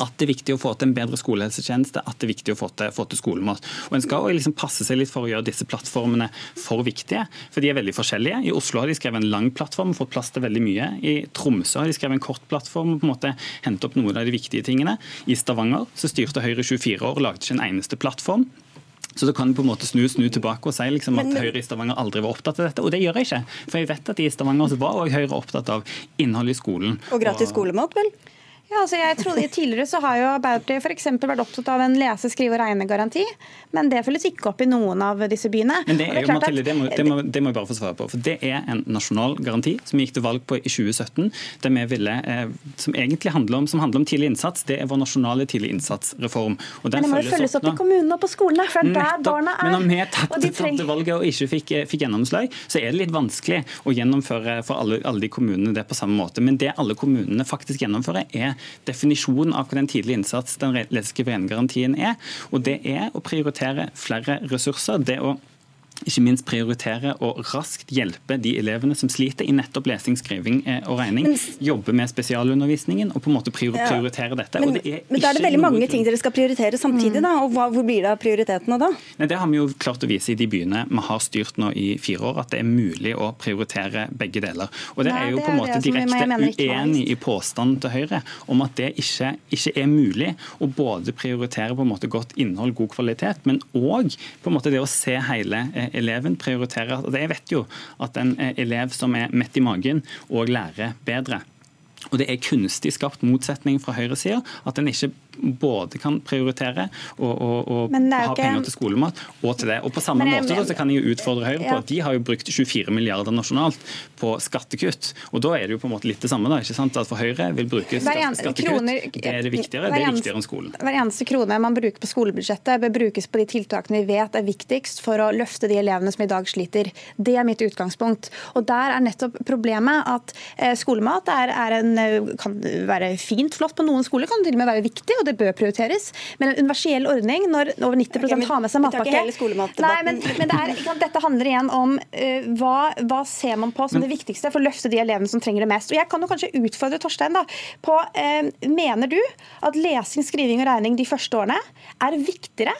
at det er viktig å få til en bedre skolehelsetjeneste, at det er viktig å få til, få til skolemat. Og En skal liksom passe seg litt for å gjøre disse plattformene for viktige, for de er veldig forskjellige. I Oslo har de skrevet en lang plattform og fått plass til veldig mye. I Tromsø har de skrevet en kort plattform og på en måte hentet opp noen av de viktige tingene. I Stavanger så styrte Høyre 24 år og lagde ikke en eneste plattform. Så da kan du på en måte snu, snu tilbake og si liksom at Høyre i Stavanger aldri var opptatt av dette. Og det gjør jeg ikke. For jeg vet at i Stavanger var Høyre opptatt av innhold i skolen. Og gratis skolemat, vel? Ja, altså jeg trodde Tidligere så har jo Arbeiderpartiet f.eks. vært opptatt av en lese-, skrive- og regnegaranti, men det følges ikke opp i noen av disse byene. Men Det er jo, Mathilde, det må, det, må, det må jeg bare få svare på. for Det er en nasjonal garanti som vi gikk til valg på i 2017, der vi ville, eh, som egentlig handler om, som handler om tidlig innsats. Det er vår nasjonale tidlig innsats-reform. Men det må jo følges opp, opp i kommunene og på skolene, for det er der barna er. Men når vi tapte treng... valget og ikke fikk, eh, fikk, gjennomslag, så er det litt vanskelig å gjennomføre for alle, alle de kommunene det på samme måte. Men det alle kommunene faktisk gjennomfører, er definisjon av hva den tidlige innsats, den leseske garantien er. Og det er å prioritere flere ressurser. det å ikke minst prioritere og raskt hjelpe de elevene som sliter i nettopp lesing, skriving eh, og regning. Men, jobbe med spesialundervisningen og på en måte prioritere dette. Men, det men da er det veldig mange ting dere skal prioritere samtidig, mm. da. og hva, Hvor blir det av prioritetene da? Nei, det har vi jo klart å vise i de byene vi har styrt nå i fire år, at det er mulig å prioritere begge deler. Og det Nei, er jo på en måte direkte uenig i påstanden til Høyre om at det ikke, ikke, er mulig å både prioritere på en måte godt innhold, god kvalitet, men òg det å se hele eleven prioriterer Jeg vet jo at en eh, elev som er mett i magen, òg lærer bedre. Og Det er kunstig skapt motsetning fra høyresida. At en ikke både kan prioritere og, og, og ha ikke... penger til skolemat og til det. Og På samme jeg, måte da, så kan jeg jo utfordre Høyre ja. på at de har jo brukt 24 milliarder nasjonalt på skattekutt. Og Da er det jo på en måte litt det samme. da, ikke sant? At For Høyre vil bruke skattekutt. Kroner, det er det viktigere. Det er viktigere enn skolen. Hver eneste krone man bruker på skolebudsjettet, bør brukes på de tiltakene vi vet er viktigst for å løfte de elevene som i dag sliter. Det er mitt utgangspunkt. Og Der er nettopp problemet at eh, skolemat er, er en, eh, kan være fint, flott på noen skoler, kan til og med være viktig. og det bør prioriteres. Men en universell ordning når over 90 okay, har med seg matpakke Nei, men, men det er, Dette handler igjen om uh, hva, hva, ser man på som det viktigste for å løfte de elevene som trenger det mest. Og Jeg kan jo kanskje utfordre Torstein da, på uh, Mener du at lesing, skriving og regning de første årene er viktigere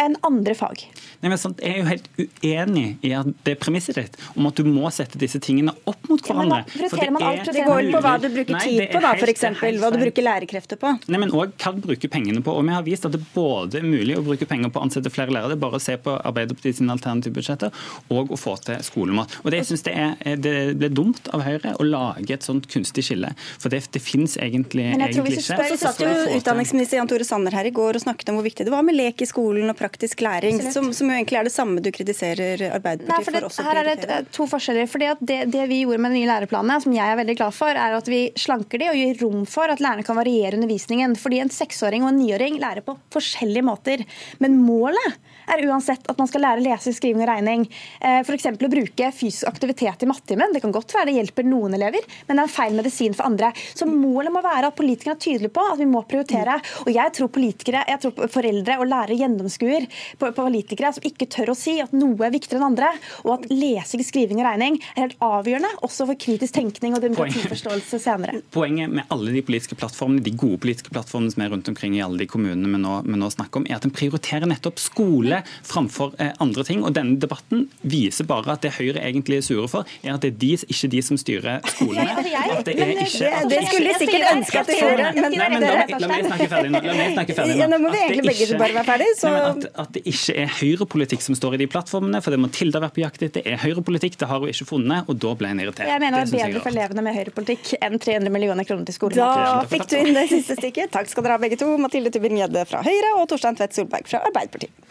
enn andre fag. Nei, men sant, Jeg er jo helt uenig i at det er premisset ditt om at du må sette disse tingene opp mot hverandre. Ja, for det, er, det går på hva du bruker Nei, tid på, da, f.eks. Hva du bruker lærekrefter på. Nei, men òg hva du bruker pengene på. Og Vi har vist at det både er mulig å bruke penger på å ansette flere lærere, det er bare å se på Arbeiderpartiet sine alternative budsjetter, og å få til skolemat. Og det, jeg synes det, er, det ble dumt av Høyre å lage et sånt kunstig skille, for det, det fins egentlig, egentlig ikke. Så satt jo utdanningsminister Jan Tore Sanner her i går og snakket om hvor viktig det var med lek i skolen og praktisk læring, som, som, jo egentlig er det samme du kritiserer Arbeiderpartiet Nei, for, det, for også Her er det to forskjeller. fordi at det, det, vi gjorde med de nye læreplanene, som jeg er veldig glad for, er at vi slanker de og gir rom for at lærerne kan variere undervisningen. Fordi en seksåring og en niåring lærer på forskjellige måter. Men målet er uansett at man skal lære lesing, skriving og regning. Eh, F.eks. å bruke fysisk aktivitet i mattetimen. Det kan godt være det hjelper noen elever, men det er en feil medisin for andre. Så målet må være at politikerne er tydelige på at vi må prioritere. Og jeg tror politikere, jeg tror foreldre og lærere gjennomskuer på politikere som ikke tør å si at noe er viktigere enn andre, og at lesing, skriving og regning er helt avgjørende også for kritisk tenkning og demokratiforståelse senere. Poenget med alle de politiske plattformene, de gode politiske plattformene som er rundt omkring i alle de kommunene vi nå, vi nå snakker om, er at en prioriterer nettopp skole framfor eh, andre ting. Og denne debatten viser bare at det Høyre egentlig er sure for, er at det er de, ikke de som styrer skolene. At det, er ikke, det skulle de sikkert ønske at de gjorde. Men, Nei, men la, meg snakke ferdig nå. La meg snakke ferdig nå. Nå må vi egentlig begge bare være ferdig. Så... At, at, det ikke er høyrepolitikk som står i de plattformene, for det må Tilda være på jakt etter. Det er høyrepolitikk, det har hun ikke funnet, og da ble hun irritert. Jeg mener det er bedre for elevene med høyrepolitikk enn 300 millioner kroner til skolen. Da fikk du inn det siste stykket. Takk skal dere ha begge to. Mathilde Tybring-Gjedde fra Høyre og Torstein Tvedt Solberg fra Arbeiderpartiet.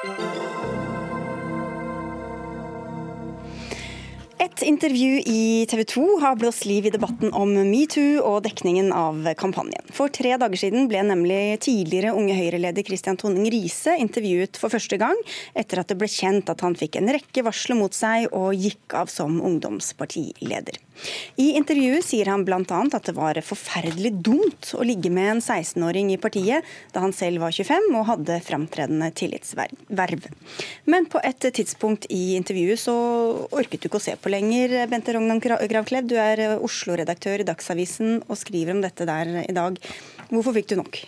Et intervju i TV 2 har blåst liv i debatten om metoo og dekningen av kampanjen. For tre dager siden ble nemlig tidligere Unge Høyre-leder Christian Tonning Riise intervjuet for første gang, etter at det ble kjent at han fikk en rekke varsler mot seg og gikk av som ungdomspartileder. I intervjuet sier han bl.a. at det var forferdelig dumt å ligge med en 16-åring i partiet da han selv var 25 og hadde framtredende tillitsverv. Men på et tidspunkt i intervjuet så orket du ikke å se på lenger. Bente Rognan Gravklev, du er eh, Oslo-redaktør i Dagsavisen og skriver om dette der i dag. Hvorfor fikk du nok?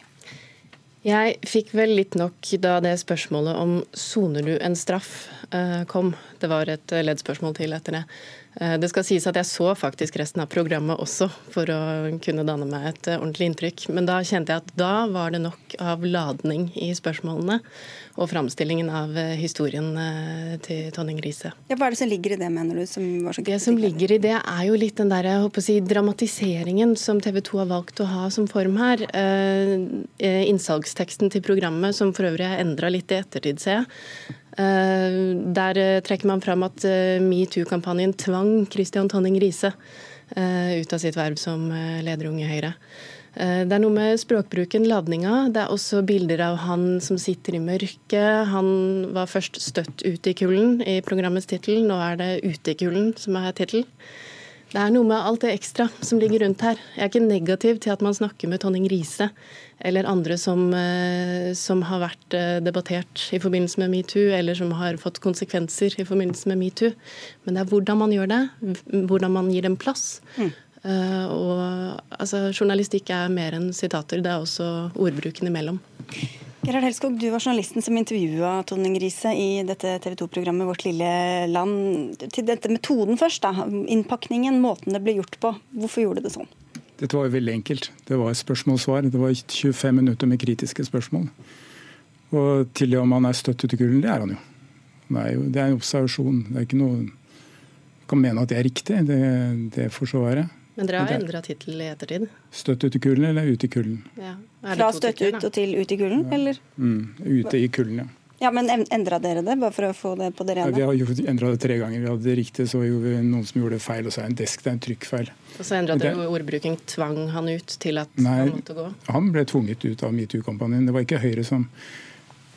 Jeg fikk vel litt nok da det spørsmålet om soner du en straff eh, kom. Det var et leddspørsmål til etter det. Eh, det skal sies at jeg så faktisk resten av programmet også, for å kunne danne meg et ordentlig inntrykk. Men da kjente jeg at da var det nok av ladning i spørsmålene og framstillingen av eh, historien eh, til Tonning Riise. Ja, hva er det som ligger i det, mener du? Som det som ligger i det, er jo litt den der, jeg håper å si, dramatiseringen som TV 2 har valgt å ha som form her. Eh, innsalgsteksten til programmet, som for øvrig er endra litt i ettertid, ser jeg. Der trekker man fram at metoo-kampanjen tvang Christian Tonning Riise ut av sitt verv som leder Unge Høyre. Eh, det er noe med språkbruken, ladninga. Det er også bilder av han som sitter i mørket. Han var først 'Støtt ut i kulden' i programmets tittel, nå er det 'Ute i kulden' som er tittel. Det er noe med alt det ekstra som ligger rundt her. Jeg er ikke negativ til at man snakker med Tonning Riise eller andre som, eh, som har vært eh, debattert i forbindelse med metoo, eller som har fått konsekvenser i forbindelse med metoo. Men det er hvordan man gjør det, hvordan man gir dem plass. Mm. Uh, og altså, Journalistikk er mer enn sitater, det er også ordbruken imellom. Gerhard Helskog, du var journalisten som intervjua Tone Grise i dette TV 2-programmet Vårt lille land. Til dette metoden først, da. Innpakningen, måten det ble gjort på. Hvorfor gjorde det sånn? Dette var jo veldig enkelt. Det var spørsmål-svar. Det var 25 minutter med kritiske spørsmål. Og til det om han er støtt ut i kulden, det er han jo. Det er, det er en observasjon. Det er ikke noe kan mene at det er riktig. Det, det får så være. Men dere har endra tittel i ettertid? Støtt ut i kulden eller ut i kulden? Ja. Fra støtt ut og til ut i kulden, ja. eller? Mm, ute i kulden, ja. Ja, Men endra dere det, bare for å få det på det rene? Ja, vi har endra det tre ganger. Vi hadde det riktig, så gjorde vi noen som gjorde det feil, og så er en desk, det er en trykkfeil. Og så endra dere ordbruking. tvang han ut til at nei, han måtte gå? Han ble tvunget ut av metoo-kampanjen. Det var ikke Høyre som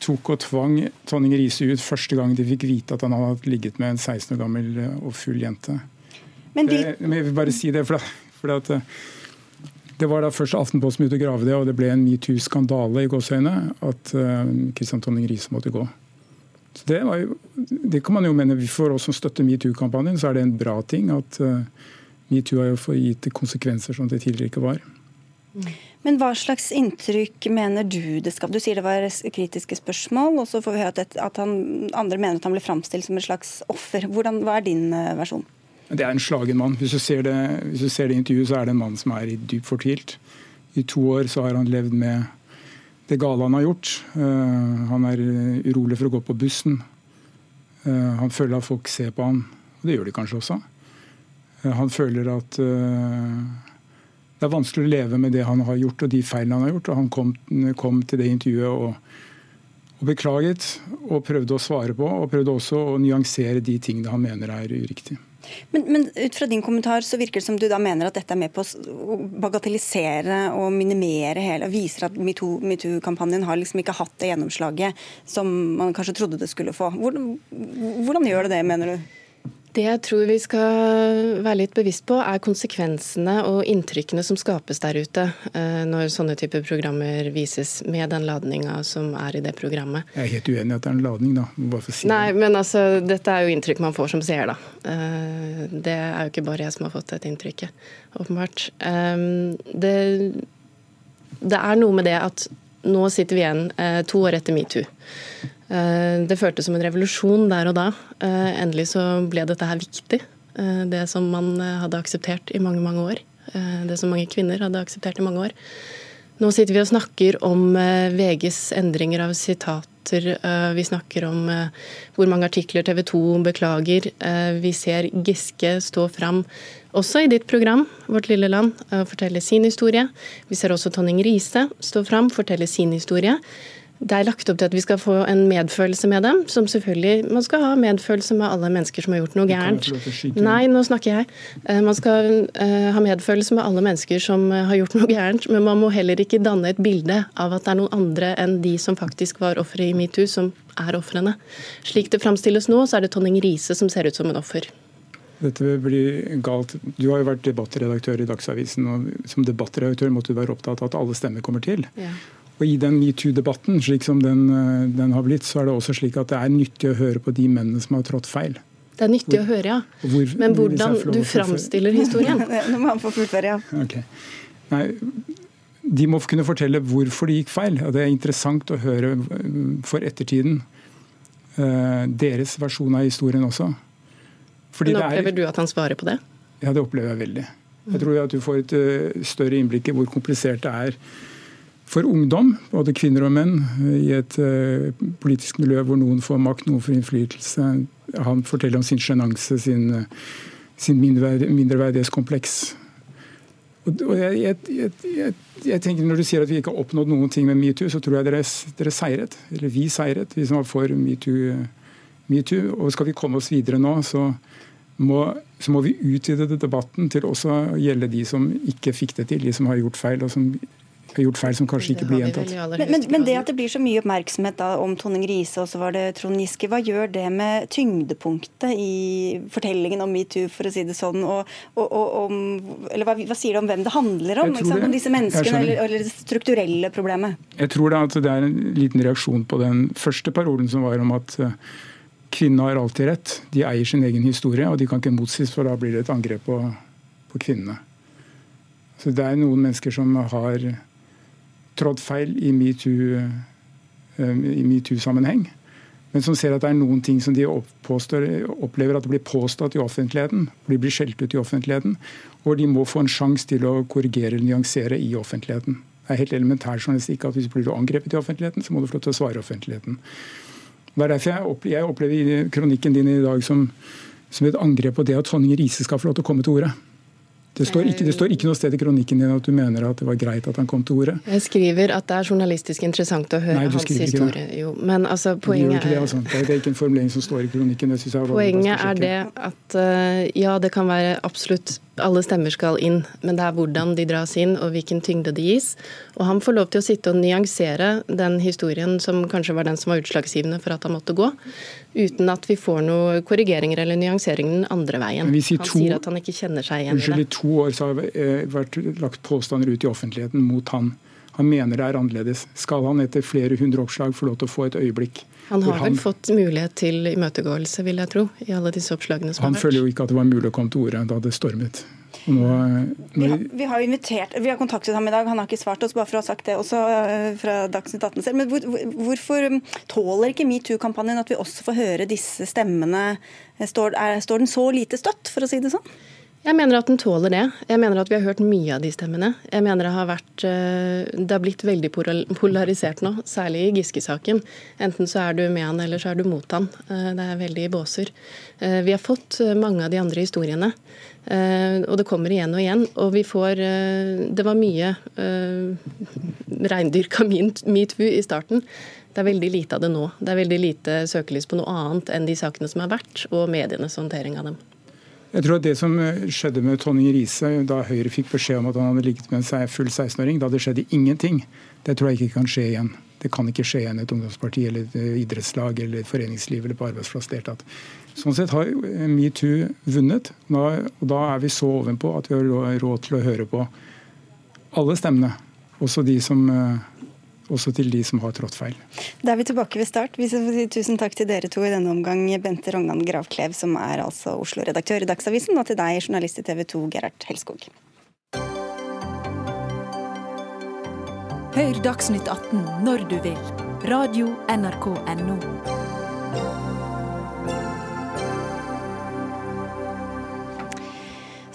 tok og tvang Tonning Riise ut første gang de fikk vite at han hadde ligget med en 16 år gammel og full jente. Men, de... det, jeg vil bare si det, for for at eh, det var da først Aftenposten begynte å grave det, og det ble en metoo-skandale i gåseøyne at Kristian uh, Tonning Riise måtte gå. Så det, jo, det, kan man jo mene For oss som støtter metoo-kampanjen, så er det en bra ting at uh, metoo har jo fått gitt konsekvenser som det tidligere ikke var. Men hva slags inntrykk mener du det skal Du sier det var kritiske spørsmål, og så får vi høre at, at han, andre mener at han ble framstilt som et slags offer. Hvordan, hva er din uh, versjon? Det er en slagen mann. Hvis du, ser det, hvis du ser det intervjuet, så er det en mann som er i dyp fortvilt. I to år så har han levd med det gale han har gjort. Uh, han er urolig for å gå på bussen. Uh, han føler at folk ser på han, og det gjør de kanskje også. Uh, han føler at det er vanskelig å leve med det han har gjort og de feilene han har gjort. og Han kom, kom til det intervjuet og, og, beklaget og prøvde å svare på, og prøvde også å nyansere de tingene han mener er uriktige. Men, men, ut fra din kommentar så virker det som du da mener at dette er med på å bagatellisere og minimere hele, og viser at metoo-kampanjen har liksom ikke hatt det gjennomslaget som man kanskje trodde det skulle få. Hvordan, hvordan gjør det det, mener du? Det jeg tror vi skal være litt bevisst på, er konsekvensene og inntrykkene som skapes der ute eh, når sånne typer programmer vises med den ladninga som er i det programmet. Jeg er helt uenig i at det er en ladning, da. Si Nei, det. men altså, dette er jo inntrykk man får som seer, da. Eh, det er jo ikke bare jeg som har fått dette inntrykket, åpenbart. Eh, det, det er noe med det at nå sitter vi igjen to år etter metoo. Eh, det føltes som en revolusjon der og da. Eh, endelig så ble dette her viktig. Eh, det som man hadde akseptert i mange, mange år. Det som mange kvinner hadde akseptert i mange år. Nå sitter vi og snakker om VGs endringer av sitater. Vi snakker om hvor mange artikler TV 2 beklager. Vi ser Giske stå fram, også i ditt program, Vårt lille land, forteller fortelle sin historie. Vi ser også Tonning Riise stå fram, fortelle sin historie. Det er lagt opp til at vi skal få en medfølelse med dem. som selvfølgelig, Man skal ha medfølelse med alle mennesker som har gjort noe gærent. Nei, nå snakker jeg. Eh, man skal uh, ha medfølelse med alle mennesker som uh, har gjort noe gærent, men man må heller ikke danne et bilde av at det er noen andre enn de som faktisk var ofre i metoo, som er ofrene. Slik det framstilles nå, så er det Tonning Riise som ser ut som en offer. Dette blir galt. Du har jo vært debattredaktør i Dagsavisen. og Som debattredaktør måtte du være opptatt av at alle stemmer kommer til. Ja. Og I den metoo-debatten slik som den, eh, den, har blitt, så er det også slik at det er nyttig å høre på de mennene som har trådt feil. Det er nyttig hvor, å høre, ja. Hvor, Men hvordan du framstiller historien. Nå må han få fullføre, ja. Okay. Nei, de må kunne fortelle hvorfor det gikk feil. og Det er interessant å høre for ettertiden uh, deres versjon av historien også. Fordi Men Opplever er, du at han svarer på det? Ja, det opplever jeg veldig. Jeg tror at du får et uh, større innblikk i hvor komplisert det er for ungdom, både kvinner og menn, i et uh, politisk miljø hvor noen får makt, noen får innflytelse. Han forteller om sin sjenanse, sin, sin mindreverdighetskompleks. Og, jeg, jeg, jeg, jeg, tenker Når du sier at vi ikke har oppnådd noen ting med metoo, så tror jeg dere, dere seiret. Eller vi seiret, vi som var for metoo. MeToo. Og skal vi komme oss videre nå, så må, så må vi utvide debatten til også å gjelde de som ikke fikk det til, de som har gjort feil, og som har gjort feil som kanskje ikke blir gjentatt. Men, men, men, det at det blir så mye oppmerksomhet da, om Tonning Riise og så var det Trond Giske, hva gjør det med tyngdepunktet i fortellingen om metoo, for å si det sånn? Og, og, og om, eller hva, hva, sier det om hvem det handler om? Det, om disse menneskene eller, eller, det strukturelle problemet? Jeg tror da at det er en liten reaksjon på den første parolen som var om at eh, kvinnene har alltid rett. De eier sin egen historie, og de kan ikke motsies, for da blir det et angrep på, på kvinnene. Så det er noen mennesker som har trådt feil i metoo-sammenheng. Me men som ser at det er noen ting som de opplever at det blir påstått i offentligheten. De blir skjelt ut i offentligheten. Og de må få en sjanse til å korrigere eller nyansere i offentligheten. Det er helt elementær journalistikk at hvis du blir angrepet i offentligheten, så må du få lov til å svare offentligheten. Det er derfor jeg opplever, kronikken din i dag som, som et angrep på det at Tonning Riise skal få lov til å komme til orde. Det står, ikke, det står, ikke, noe sted i kronikken din at du mener at det var greit at han kom til orde. Jeg skriver at det er journalistisk interessant å høre Nei, hans historie. Jo, men altså, poenget det, altså. det, er ikke en formulering som står i kronikken. poenget er det at uh, ja, det kan være absolutt alle stemmer skal inn, men det er hvordan de dras inn og hvilken tyngde de gis. Og han får lov til å sitte og nyansere den historien som kanskje var den som var utslagsgivende for at han måtte gå, uten at vi får noen korrigeringer eller nyanseringer den andre veien. han to, sier at han ikke kjenner seg igjen i det. I to år så har det eh, vært lagt påstander ut i offentligheten mot han. Han mener det er annerledes. Skal han etter flere hundre oppslag få lov til å få et øyeblikk han har vel fått mulighet til imøtegåelse, vil jeg tro, i alle disse oppslagene som han har vært. Han føler jo ikke at det var mulig å komme til orde da det stormet. Nå, når... vi, har, vi, har, invitert, vi har kontaktet ham i dag, han har ikke svart oss, bare for å ha sagt det også eh, fra Dagsnytt 18 selv. Men hvor, hvorfor um, tåler ikke metoo-kampanjen at vi også får høre disse stemmene? Står, er, står den så lite støtt, for å si det sånn? Jeg mener at den tåler det. Jeg mener at vi har hørt mye av de stemmene. Jeg mener Det har vært, eh, det har blitt veldig polarisert nå, særlig i Giske-saken. Enten så er du med han, eller så er du mot han. Eh, det er veldig i båser. Eh, vi har fått mange av de andre historiene. Og det kommer igjen og igjen. Og vi får Det var mye reindyrka metoo i starten. Det er veldig lite av det nå. Det er veldig lite søkelys på noe annet enn de sakene som har vært, og medienes håndtering av dem. Jeg tror at Det som eh, skjedde med Tonning Riise da Høyre fikk beskjed om at han hadde ligget med en full 16-åring, da det skjedde ingenting, det tror jeg ikke kan skje igjen. Det kan ikke skje igjen i et ungdomsparti eller et eh, idrettslag eller et foreningsliv eller på arbeidsplass. deltatt. Sånn sett har eh, metoo vunnet. og Da er vi så ovenpå at vi har råd til å høre på alle stemmene. Også de som også til de som har trådt feil. Da er vi tilbake ved start. Vi skal si tusen takk til dere to i denne omgang. Bente Rognan Gravklev, som er altså Oslo-redaktør i Dagsavisen, og til deg, journalist i TV 2, Gerhard Helskog. Hør Dagsnytt 18 når du vil. Radio NRK Radio.nrk.no.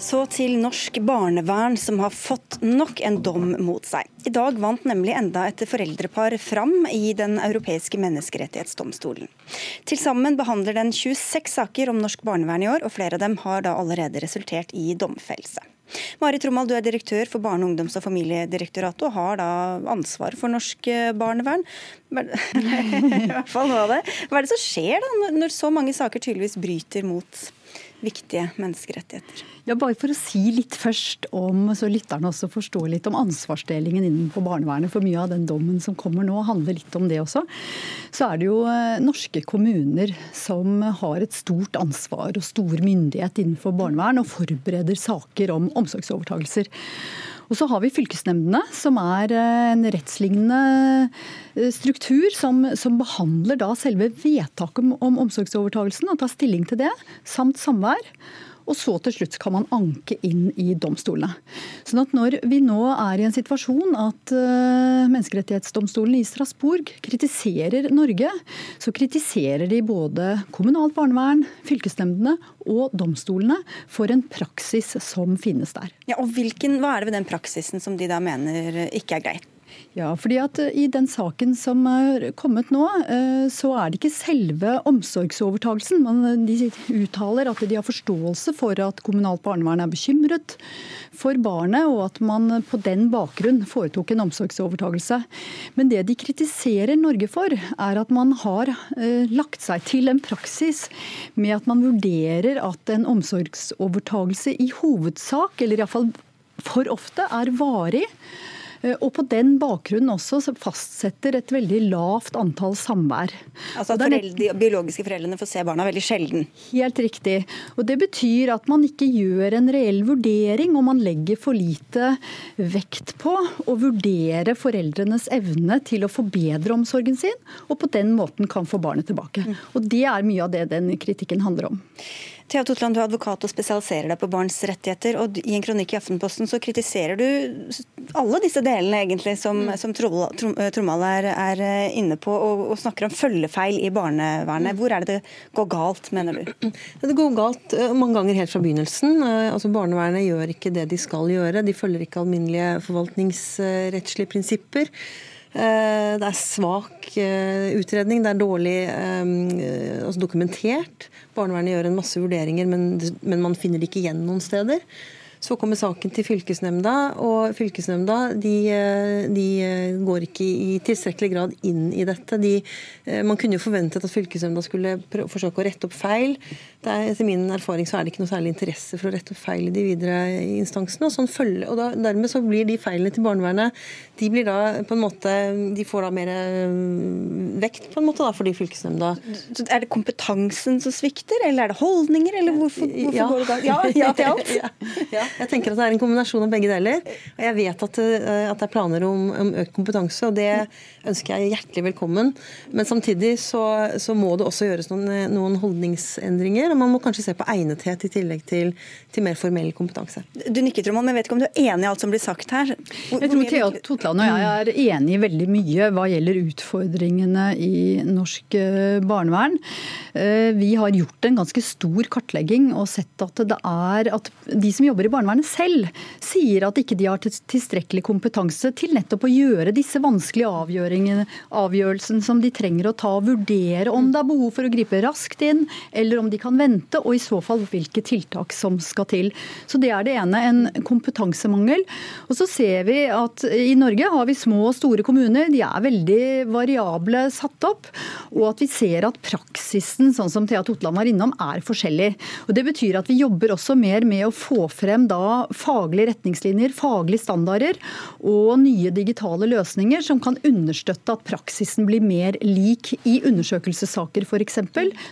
Så til norsk barnevern, som har fått nok en dom mot seg. I dag vant nemlig enda et foreldrepar fram i Den europeiske menneskerettighetsdomstolen. Til sammen behandler den 26 saker om norsk barnevern i år, og flere av dem har da allerede resultert i domfellelse. Mari Trommald, du er direktør for Barne-, ungdoms- og familiedirektoratet og har da ansvar for norsk barnevern. Hva er det som skjer da, når så mange saker tydeligvis bryter mot viktige menneskerettigheter. Ja, bare for å si litt først om, så lytterne også forstår litt om ansvarsdelingen innenfor barnevernet. For mye av den dommen som kommer nå, handler litt om det også. Så er det jo eh, norske kommuner som har et stort ansvar og stor myndighet innenfor barnevern, og forbereder saker om omsorgsovertagelser. Og så har vi fylkesnemndene, som er eh, en rettslignende eh, struktur som, som behandler da selve vedtaket om, om omsorgsovertagelsen og tar stilling til det, samt samvær. Og så til slutt kan man anke inn i domstolene. Sånn at når vi nå er i en situasjon at uh, Menneskerettighetsdomstolen i Strasbourg kritiserer Norge, så kritiserer de både kommunalt barnevern, fylkesnemndene og domstolene for en praksis som finnes der. Ja, og hvilken, Hva er det ved den praksisen som de da mener ikke er greit? Ja, fordi at eh, I den saken som er kommet nå, eh, så er det ikke selve omsorgsovertagelsen. Men de uttaler at de har forståelse for at kommunalt barnevern er bekymret for barnet, og at man på den bakgrunn foretok en omsorgsovertagelse. Men det de kritiserer Norge for, er at man har eh, lagt seg til en praksis med at man vurderer at en omsorgsovertagelse i hovedsak, eller iallfall for ofte, er varig og på den bakgrunnen også fastsetter et veldig lavt antall samvær. Altså at foreldre, De biologiske foreldrene får se barna veldig sjelden? Helt riktig. Og Det betyr at man ikke gjør en reell vurdering, og man legger for lite vekt på å vurdere foreldrenes evne til å forbedre omsorgen sin, og på den måten kan få barnet tilbake. Mm. Og Det er mye av det den kritikken handler om. Thea Totland, du er advokat og spesialiserer deg på barns rettigheter. og I en kronikk i Aftenposten så kritiserer du alle disse delene egentlig som, mm. som Trommald er, er, eh, inne på, og, og, snakker om følgefeil i barnevernet. Hvor er det det går galt, mener du? Det går galt eh, mange ganger helt fra begynnelsen. Eh, altså Barnevernet gjør ikke det de skal gjøre. De følger ikke alminnelige forvaltningsrettslige prinsipper. Det er svak utredning, det er dårlig altså dokumentert. Barnevernet gjør en masse vurderinger, men, men man finner det ikke igjen noen steder. Så kommer saken til fylkesnemnda, og fylkesnemnda de, de går ikke i tilstrekkelig grad inn i dette. De, man kunne jo forventet at fylkesnemnda skulle forsøke å rette opp feil. Er, etter min erfaring så er det ikke noe særlig interesse for å rette feil i de videre instansene. Og, sånn følge, og da, dermed så blir de feilene til barnevernet de blir da på en måte, de får da mer vekt på en måte da, fordi fylkesnemnda Er det kompetansen som svikter, eller er det holdninger, eller hvorfor, hvorfor ja. går det galt? Ja, ja til alt. ja, ja. Jeg tenker at det er en kombinasjon av begge deler. Og jeg vet at, eh, at det er planer om, om, økt kompetanse, og det ønsker jeg hjertelig velkommen. Men samtidig så, så må det også gjøres noen, noen, holdningsendringer. Og man må kanskje se på egnethet i tillegg til, til mer formell kompetanse. Du nikker, Trond, men jeg vet ikke om du er enig i alt som blir sagt her? Hvor, jeg tror Thea Totland og jeg er enig i veldig mye hva gjelder utfordringene i norsk eh, barnevern. Eh, vi har gjort en ganske stor kartlegging og sett at det er at de som jobber i barnevernet barnevernet selv sier at ikke de har tilstrekkelig kompetanse til nettopp å gjøre disse vanskelige avgjørelsene som de trenger å ta. og Vurdere om det er behov for å gripe raskt inn, eller om de kan vente, og i så fall hvilke tiltak som skal til. Så Det er det ene, en kompetansemangel. Og så ser vi at i Norge har vi små og store kommuner. De er veldig variable satt opp. Og at vi ser at praksisen, sånn som Thea Totland var innom, er forskjellig. Og Det betyr at vi jobber også mer med å få frem da faglige retningslinjer, faglige standarder og nye digitale løsninger som kan understøtte at praksisen blir mer lik i undersøkelsessaker f.eks.,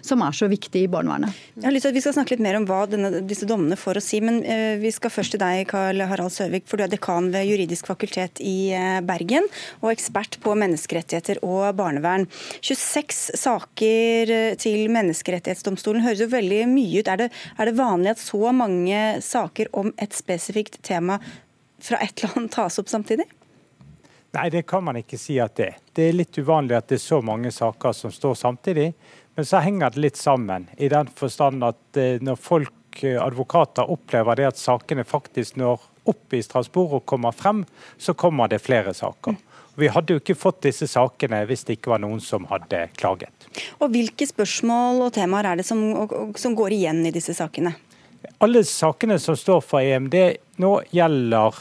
som er så viktig i barnevernet. Jeg har lyst til at Vi skal snakke litt mer om hva denne, disse dommene får å si, men uh, vi skal først til deg, Karl Harald Søvik, for du er dekan ved Juridisk fakultet i uh, Bergen og ekspert på menneskerettigheter og barnevern. 26 saker eh, til Menneskerettighetsdomstolen høres jo veldig mye ut. Er det, er det vanlig at så mange saker om et spesifikt tema fra ett land tas opp samtidig? Nei, det kan man ikke si at det er. Det er litt uvanlig at det er så mange saker som står samtidig. Men så henger det litt sammen, i den forstand at eh, når folk, eh, advokater, opplever det at sakene faktisk når opp i Strasbourg og kommer frem, så kommer det flere saker. Vi hadde jo ikke fått disse sakene hvis det ikke var noen som hadde klaget. Og Hvilke spørsmål og temaer er det som, som går igjen i disse sakene? Alle sakene som står for EMD nå gjelder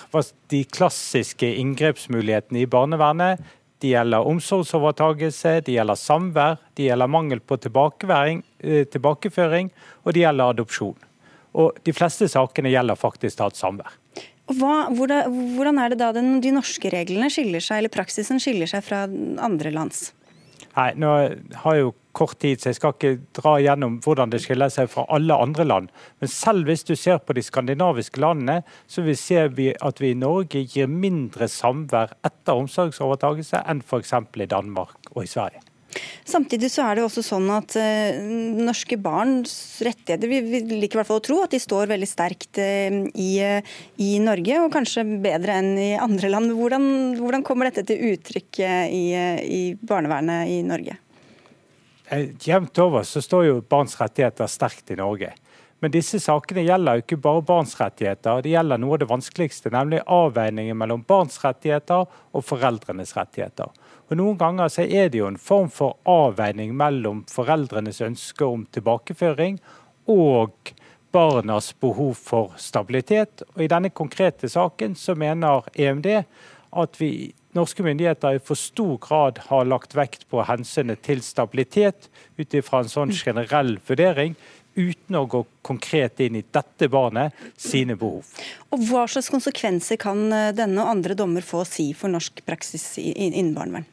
de klassiske inngrepsmulighetene i barnevernet. De gjelder omsorgsovertagelse, de gjelder samvær, de gjelder mangel på eh, tilbakeføring og de gjelder adopsjon. Og De fleste sakene gjelder faktisk tatt samvær. Hva, hvordan er det da den, de norske reglene skiller seg, eller praksisen skiller seg fra andre lands? Nei, nå har jo kort tid, så jeg skal ikke dra gjennom hvordan det skiller seg fra alle andre land. Men selv hvis du ser på de skandinaviske landene, så vi ser vi at vi i Norge gir mindre samvær etter omsorgsovertakelse enn f.eks. i Danmark og i Sverige. Samtidig så er det også sånn at uh, norske barns rettigheter Vi, vi liker i hvert fall å tro at de står veldig sterkt uh, i, uh, i, Norge, og kanskje bedre enn i andre land. Hvordan, hvordan kommer dette til uttrykk i, i barnevernet i Norge? Eh, jevnt over så står jo barns rettigheter sterkt i Norge. Men disse sakene gjelder jo ikke bare barns rettigheter, det gjelder noe av det vanskeligste, nemlig avveiningen mellom barns rettigheter og foreldrenes rettigheter. Og Noen ganger så er det jo en form for avveining mellom foreldrenes ønske om tilbakeføring og barnas behov for stabilitet. Og I denne konkrete saken så mener EMD at vi norske myndigheter i for stor grad har lagt vekt på hensynet til stabilitet ut ifra en sånn generell vurdering. uten å gå konkret inn i dette barnet sine behov. Og Hva slags konsekvenser kan eh, denne og andre dommer få si for norsk praksis innen barnevern?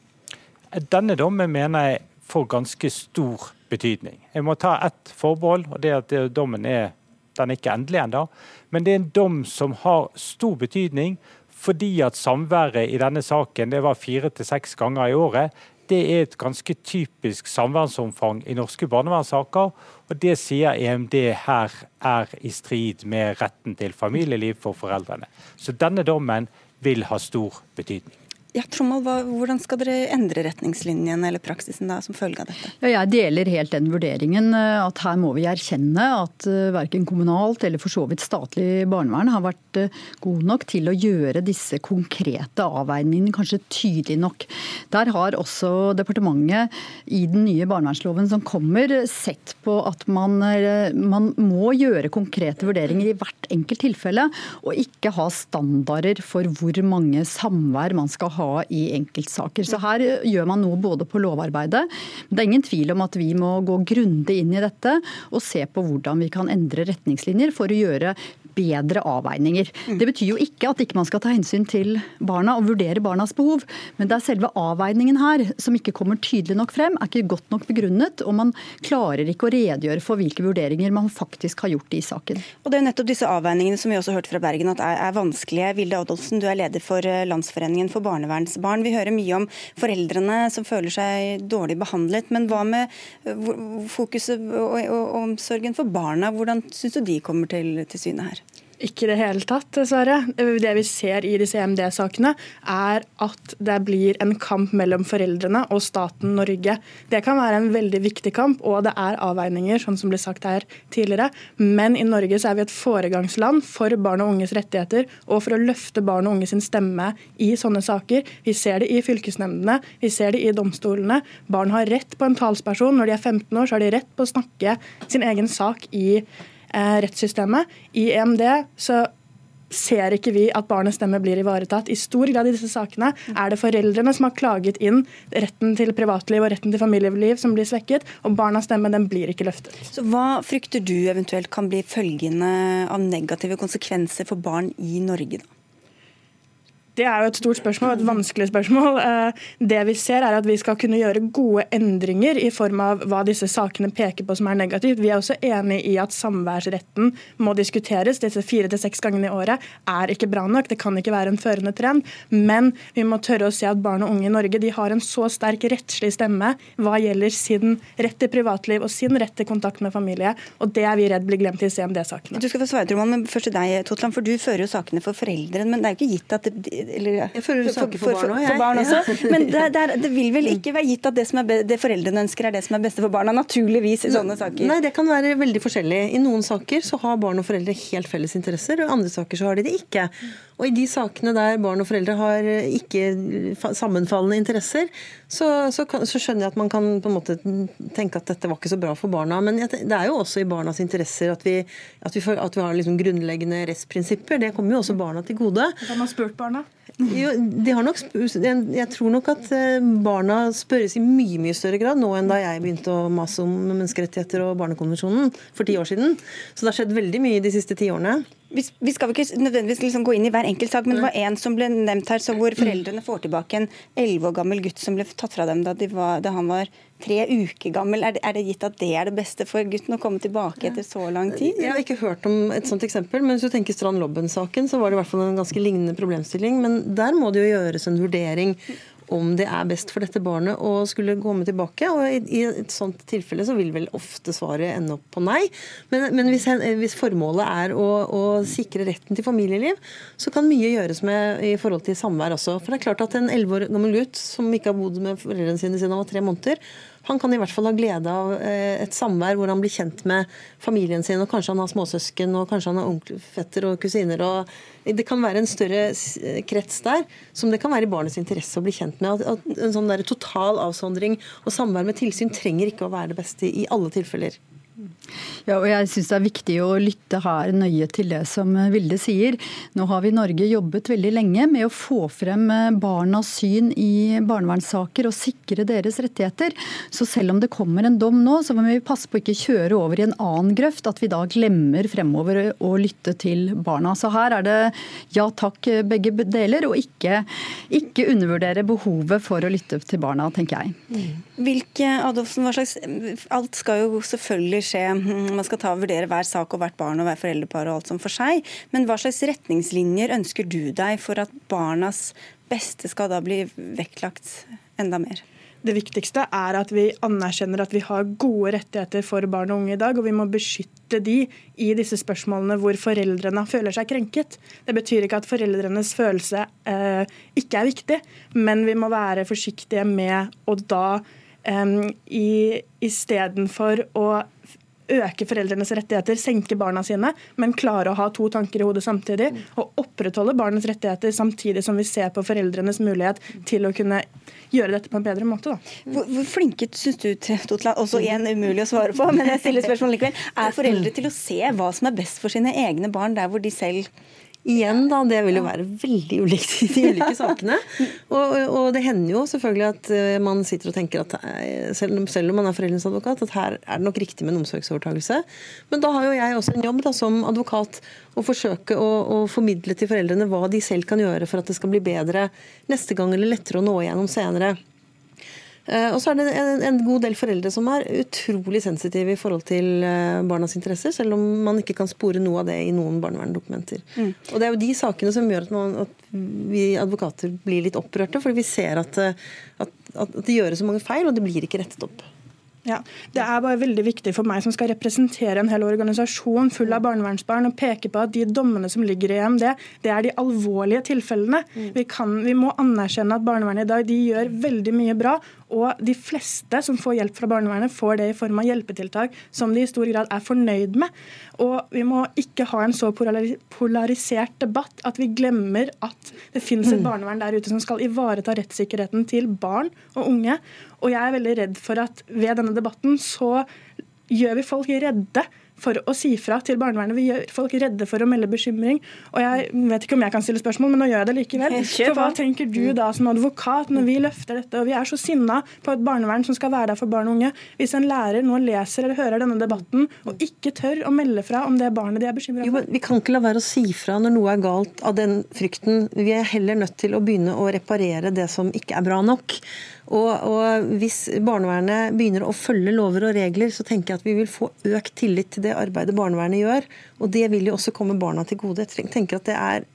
Denne dommen mener jeg får ganske stor betydning. Jeg må ta ett forbehold, og det er at dommen er, den er ikke endelig ennå. Men det er en dom som har stor betydning fordi at samværet i denne saken det var fire til seks ganger i året. Det er et ganske typisk samværsomfang i norske barnevernssaker. Og det sier EMD her er i strid med retten til familieliv for foreldrene. Så denne dommen vil ha stor betydning. Ja, Trommal, Hvordan skal dere endre retningslinjene eller praksisen da, som følge av dette? Ja, jeg deler helt den vurderingen eh, at her må vi erkjenne at eh, verken kommunalt eller for så vidt statlig barnevern har vært eh, god nok til å gjøre disse konkrete avveiningene kanskje tydelig nok. Der har også departementet i den nye barnevernsloven som kommer, sett på at man, man må gjøre konkrete vurderinger i hvert enkelt tilfelle, og ikke ha standarder for hvor mange samvær man skal ha ha i enkeltsaker. Så her gjør man noe både på lovarbeidet. Det er ingen tvil om at vi må gå grundig inn i dette og se på hvordan vi kan endre retningslinjer for å gjøre bedre avveininger. Mm. Det betyr jo ikke at ikke man skal ta hensyn til barna og vurdere barnas behov, men det er selve avveiningen her som ikke kommer tydelig nok frem, er ikke godt nok begrunnet, og man klarer ikke å redegjøre for hvilke vurderinger man faktisk har gjort i saken. Og Det er nettopp disse avveiningene som vi også hørte fra Bergen at er, er vanskelige. Vilde Adolfsen, du er leder for eh, Landsforeningen for barnevernsbarn. Vi hører mye om foreldrene som føler seg dårlig behandlet, men hva med eh, fokuset og, og, og omsorgen for barna? Hvordan syns du de kommer til, til syne her? Ikke i det hele tatt, dessverre. Det vi ser i disse EMD-sakene, er at det blir en kamp mellom foreldrene og staten Norge. Det kan være en veldig viktig kamp, og det er avveininger, sånn som ble sagt her tidligere. Men i Norge så er vi et foregangsland for barn og unges rettigheter, og for å løfte barn og unge sin stemme i sånne saker. Vi ser det i fylkesnemndene, vi ser det i domstolene. Barn har rett på en talsperson. Når de er 15 år, så har de rett på å snakke sin egen sak i rettssystemet. I EMD så ser ikke vi at barnets stemme blir ivaretatt. I stor grad i disse sakene er det foreldrene som har klaget inn retten til privatliv og retten til familieliv som blir svekket, og barnas stemme den blir ikke løftet. Så Hva frykter du eventuelt kan bli følgende av negative konsekvenser for barn i Norge? da? Det er jo et stort spørsmål, et vanskelig spørsmål. Eh, det vi ser er at vi skal kunne gjøre gode endringer i form av hva disse sakene peker på som er negativt. Vi er også enig i at samværsretten må diskuteres. Disse fire til seks gangene i året er ikke bra nok. Det kan ikke være en førende trend. Men vi må tørre å se at barn og unge i Norge de har en så sterk rettslig stemme hva gjelder sin rett til privatliv og sin rett til kontakt med familie. Og det er vi redd blir glemt i CMD-sakene. Du skal få svare, Truman, men først til deg, Totland, for du fører jo sakene for foreldrene. Men det er jo ikke gitt at det eller, jeg føler du for, for, for, for, barn også. Men det, det, er, det, vil vel ikke være gitt at det som er det foreldrene ønsker, er det som er beste for barna? Naturligvis i sånne saker. Nei, det kan være veldig forskjellig. I noen saker så har barn og foreldre helt felles interesser, og i andre saker så har de det ikke. Og i de sakene der barn og foreldre har ikke sammenfallende interesser, så, så, så, skjønner jeg at man kan på en måte tenke at dette var ikke så bra for barna. Men det er jo også i barnas interesser at vi, at vi, får, at vi har liksom grunnleggende rettsprinsipper. Det kommer jo også barna til gode. Har man spurt barna? Jo, de har nok, jeg tror nok at eh, barna spørres i mye mye større grad nå enn da jeg begynte å mase om menneskerettigheter og Barnekonvensjonen for ti år siden. Så det har skjedd veldig mye de siste ti årene. Vi, skal ikke nødvendigvis liksom gå inn i hver enkelt sak, men det var en som ble nevnt her, hvor foreldrene får tilbake en elleve år gammel gutt som ble tatt fra dem da, de var, da han var tre uker gammel. Er det, er det, gitt at det er det beste for gutten å komme tilbake etter så lang tid? Jeg har ikke hørt om et sånt eksempel, men hvis du tenker Strand Lobben-saken, så var det i hvert fall en ganske lignende problemstilling. Men der må det jo gjøres en vurdering om det er best for dette barnet å skulle komme tilbake. og I, et sånt tilfelle så vil vel ofte svaret ende opp på nei. Men, men hvis, hvis, formålet er å, å, sikre retten til familieliv, så kan mye gjøres med i forhold til samvær også. For det er klart at en elleve år gammel gutt som ikke har bodd med foreldrene sine siden han var tre måneder, han kan i hvert fall ha glede av eh, et samvær hvor han blir kjent med familien sin, og kanskje han har småsøsken, og kanskje han har onkel, fetter og kusiner. og Det kan være en større krets der som det kan være i barnets interesse å bli kjent med. At, en sånn der total avsondring og samvær med tilsyn trenger ikke å være det beste i alle tilfeller. Ja, og jeg syns det er viktig å lytte her nøye til det som Vilde sier. Nå har vi i Norge jobbet veldig lenge med å få frem barnas syn i barnevernssaker og sikre deres rettigheter. Så selv om det kommer en dom nå, så må vi passe på ikke kjøre over i en annen grøft. At vi da glemmer fremover å lytte til barna. Så her er det ja takk begge deler, og ikke, ikke undervurdere behovet for å lytte til barna, tenker jeg. Hvilke, Adolfsen, hva slags Alt skal jo selvfølgelig skje man skal ta og vurdere hver sak og hvert barn og hver foreldrepar og alt som for seg. Men hva slags retningslinjer ønsker du deg for at barnas beste skal da bli vektlagt enda mer? Det viktigste er at vi anerkjenner at vi har gode rettigheter for barn og unge i dag, og vi må beskytte de i disse spørsmålene hvor foreldrene føler seg krenket. Det betyr ikke at foreldrenes følelse eh, ikke er viktig, men vi må være forsiktige med å da eh, istedenfor å øke foreldrenes rettigheter, senke barna sine, men klare å ha to tanker i hodet samtidig. Og opprettholde barnets rettigheter samtidig som vi ser på foreldrenes mulighet til å kunne gjøre dette på en bedre måte. Hvor, hvor, flinke syns du, Totland, også igjen umulig å svare på, men jeg stiller spørsmål likevel, er foreldre til å se hva som er best for sine egne barn der hvor de selv Igjen, da, det vil jo være veldig ulikt i de ulike sakene. Og, og, det hender jo selvfølgelig at eh, man sitter og tenker at eh, selv, selv om man er foreldrenes advokat, at her er det nok riktig med en omsorgsovertakelse. Men da har jo jeg også en jobb da, som advokat å forsøke å, å, formidle til foreldrene hva de selv kan gjøre for at det skal bli bedre neste gang eller lettere å nå igjennom senere. Eh, og så er det en, en, god del foreldre som er utrolig sensitive i forhold til eh, barnas interesser, selv om man ikke kan spore noe av det i noen barneverndokumenter. Mm. Og Det er jo de sakene som gjør at, man, at, vi advokater blir litt opprørte, fordi vi ser at, eh, at, at det gjøres så mange feil, og det blir ikke rettet opp. Ja, Det er bare veldig viktig for meg som skal representere en hel organisasjon full av barnevernsbarn, å peke på at de dommene som ligger i EMD, det er de alvorlige tilfellene. Mm. Vi, kan, vi, må anerkjenne at barnevernet i dag de gjør veldig mye bra. Og de fleste som får hjelp fra barnevernet, får det i form av hjelpetiltak som de i stor grad er fornøyd med. Og vi må ikke ha en så polarisert debatt at vi glemmer at det finnes et mm. barnevern der ute som skal ivareta rettssikkerheten til barn og unge. Og jeg er veldig redd for at ved denne debatten så gjør vi folk redde for å si fra til barnevernet. Vi gjør folk redde for å melde bekymring. Og jeg vet ikke om jeg kan stille spørsmål, men nå gjør jeg det likevel. For hva tenker du da som advokat når vi løfter dette, og vi er så sinna på et barnevern som skal være der for barn og unge, hvis en lærer nå leser eller hører denne debatten og ikke tør å melde fra om det barnet de er bekymra for? Vi kan ikke la være å si fra når noe er galt av den frykten. Vi er heller nødt til å begynne å reparere det som ikke er bra nok. Og, og, Hvis barnevernet begynner å følge lover og regler, så tenker jeg at vi vil få økt tillit til det arbeidet barnevernet gjør. Og det vil jo også komme barna til gode. Jeg tenker at det er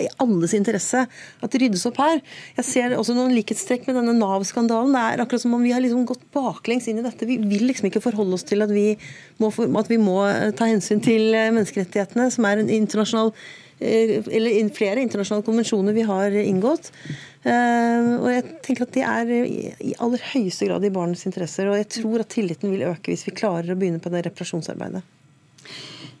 i alles interesse at det ryddes opp her. Jeg ser også noen likhetstrekk med denne Nav-skandalen. Det er akkurat som om vi har liksom gått baklengs inn i dette. Vi vil liksom ikke forholde oss til at vi må, at vi må ta hensyn til menneskerettighetene, som er en internasjonal Eh, eller flere internasjonale konvensjoner vi har inngått. Eh, og jeg tenker at Det er i aller høyeste grad i barnets interesser. Og jeg tror at tilliten vil øke hvis vi klarer å begynne på det reparasjonsarbeidet.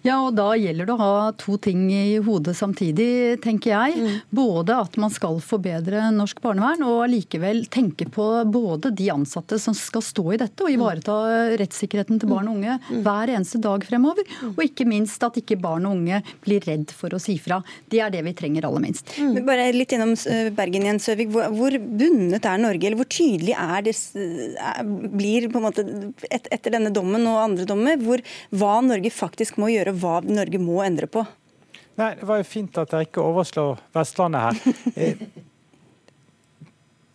Ja, og Da gjelder det å ha to ting i hodet samtidig, tenker jeg. Mm. Både at man skal forbedre norsk barnevern, og allikevel tenke på både de ansatte som skal stå i dette og ivareta rettssikkerheten til barn og unge mm. hver eneste dag fremover. Mm. Og ikke minst at ikke barn og unge blir redd for å si fra. Det er det vi trenger aller minst. Mm. Bare litt innom eh, Bergen igjen, Søvik. Hvor, hvor bundet er Norge, eller hvor tydelig er det, blir på en måte et, etter denne dommen og andre dommer, hvor, hva Norge faktisk må gjøre høre hva Norge må endre på. Nei, Det var jo fint at dere ikke overslår Vestlandet her. Eh,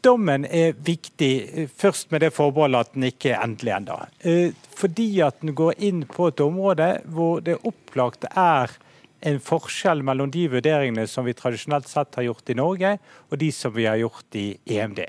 dommen er viktig, eh, først med det forbeholdet at den ikke er endelig ennå. Eh, fordi at den går inn på et område hvor det opplagt er en forskjell mellom de vurderingene som vi tradisjonelt sett har gjort i Norge, og de som vi har gjort i EMD.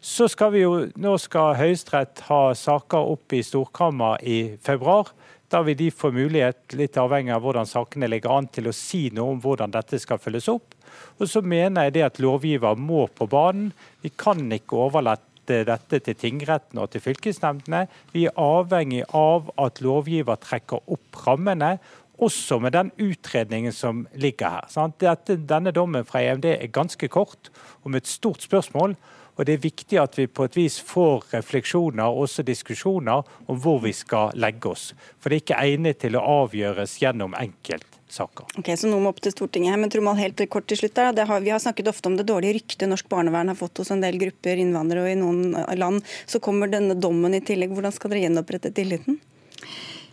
Så skal vi jo, Nå skal Høyesterett ha saker opp i Storkammer i februar. Da vil de få mulighet, litt avhengig av hvordan sakene ligger an, til å si noe om hvordan dette skal følges opp. Og så mener jeg det at lovgiver må på banen. Vi kan ikke overlate dette til tingrettene og til fylkesnemndene. Vi er avhengig av at lovgiver trekker opp rammene, også med den utredningen som ligger her. Dette, denne dommen fra EMD er ganske kort og med et stort spørsmål. Og Det er viktig at vi på et vis får refleksjoner og også diskusjoner om hvor vi skal legge oss. For det er ikke egnet til å avgjøres gjennom enkelt saker. Ok, så noe må opp til Stortinget her, men Trumal, helt kort til slutt der. Har, vi har snakket ofte om det dårlige ryktet norsk barnevern har fått hos en del grupper innvandrere og i noen land. Så kommer denne dommen i tillegg. Hvordan skal dere gjenopprette tilliten?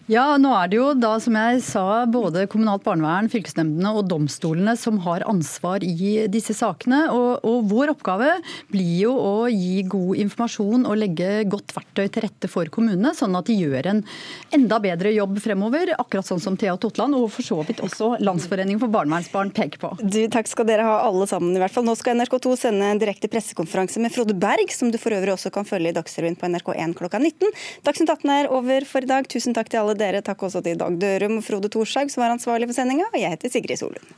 Ja, nå er det jo da, som jeg sa, både kommunalt barnevern, fylkesnemndene og domstolene som har ansvar i disse sakene. Og, og, vår oppgave blir jo å gi god informasjon og legge godt verktøy til rette for kommunene, sånn at de gjør en enda bedre jobb fremover. Akkurat sånn som Thea Totland og for så vidt også Landsforeningen for barnevernsbarn peker på. Du, takk skal dere ha alle sammen i hvert fall. Nå skal NRK2 sende en direkte pressekonferanse med Frode Berg, som du for øvrig også kan følge i Dagsrevyen på NRK1 klokka 19. Dagsnytt 18 er over for i dag. Tusen takk til alle dere. Takk også til Dag Dørum og Frode Thorshaug, som var ansvarlig for sendinga. Og jeg heter Sigrid Solund.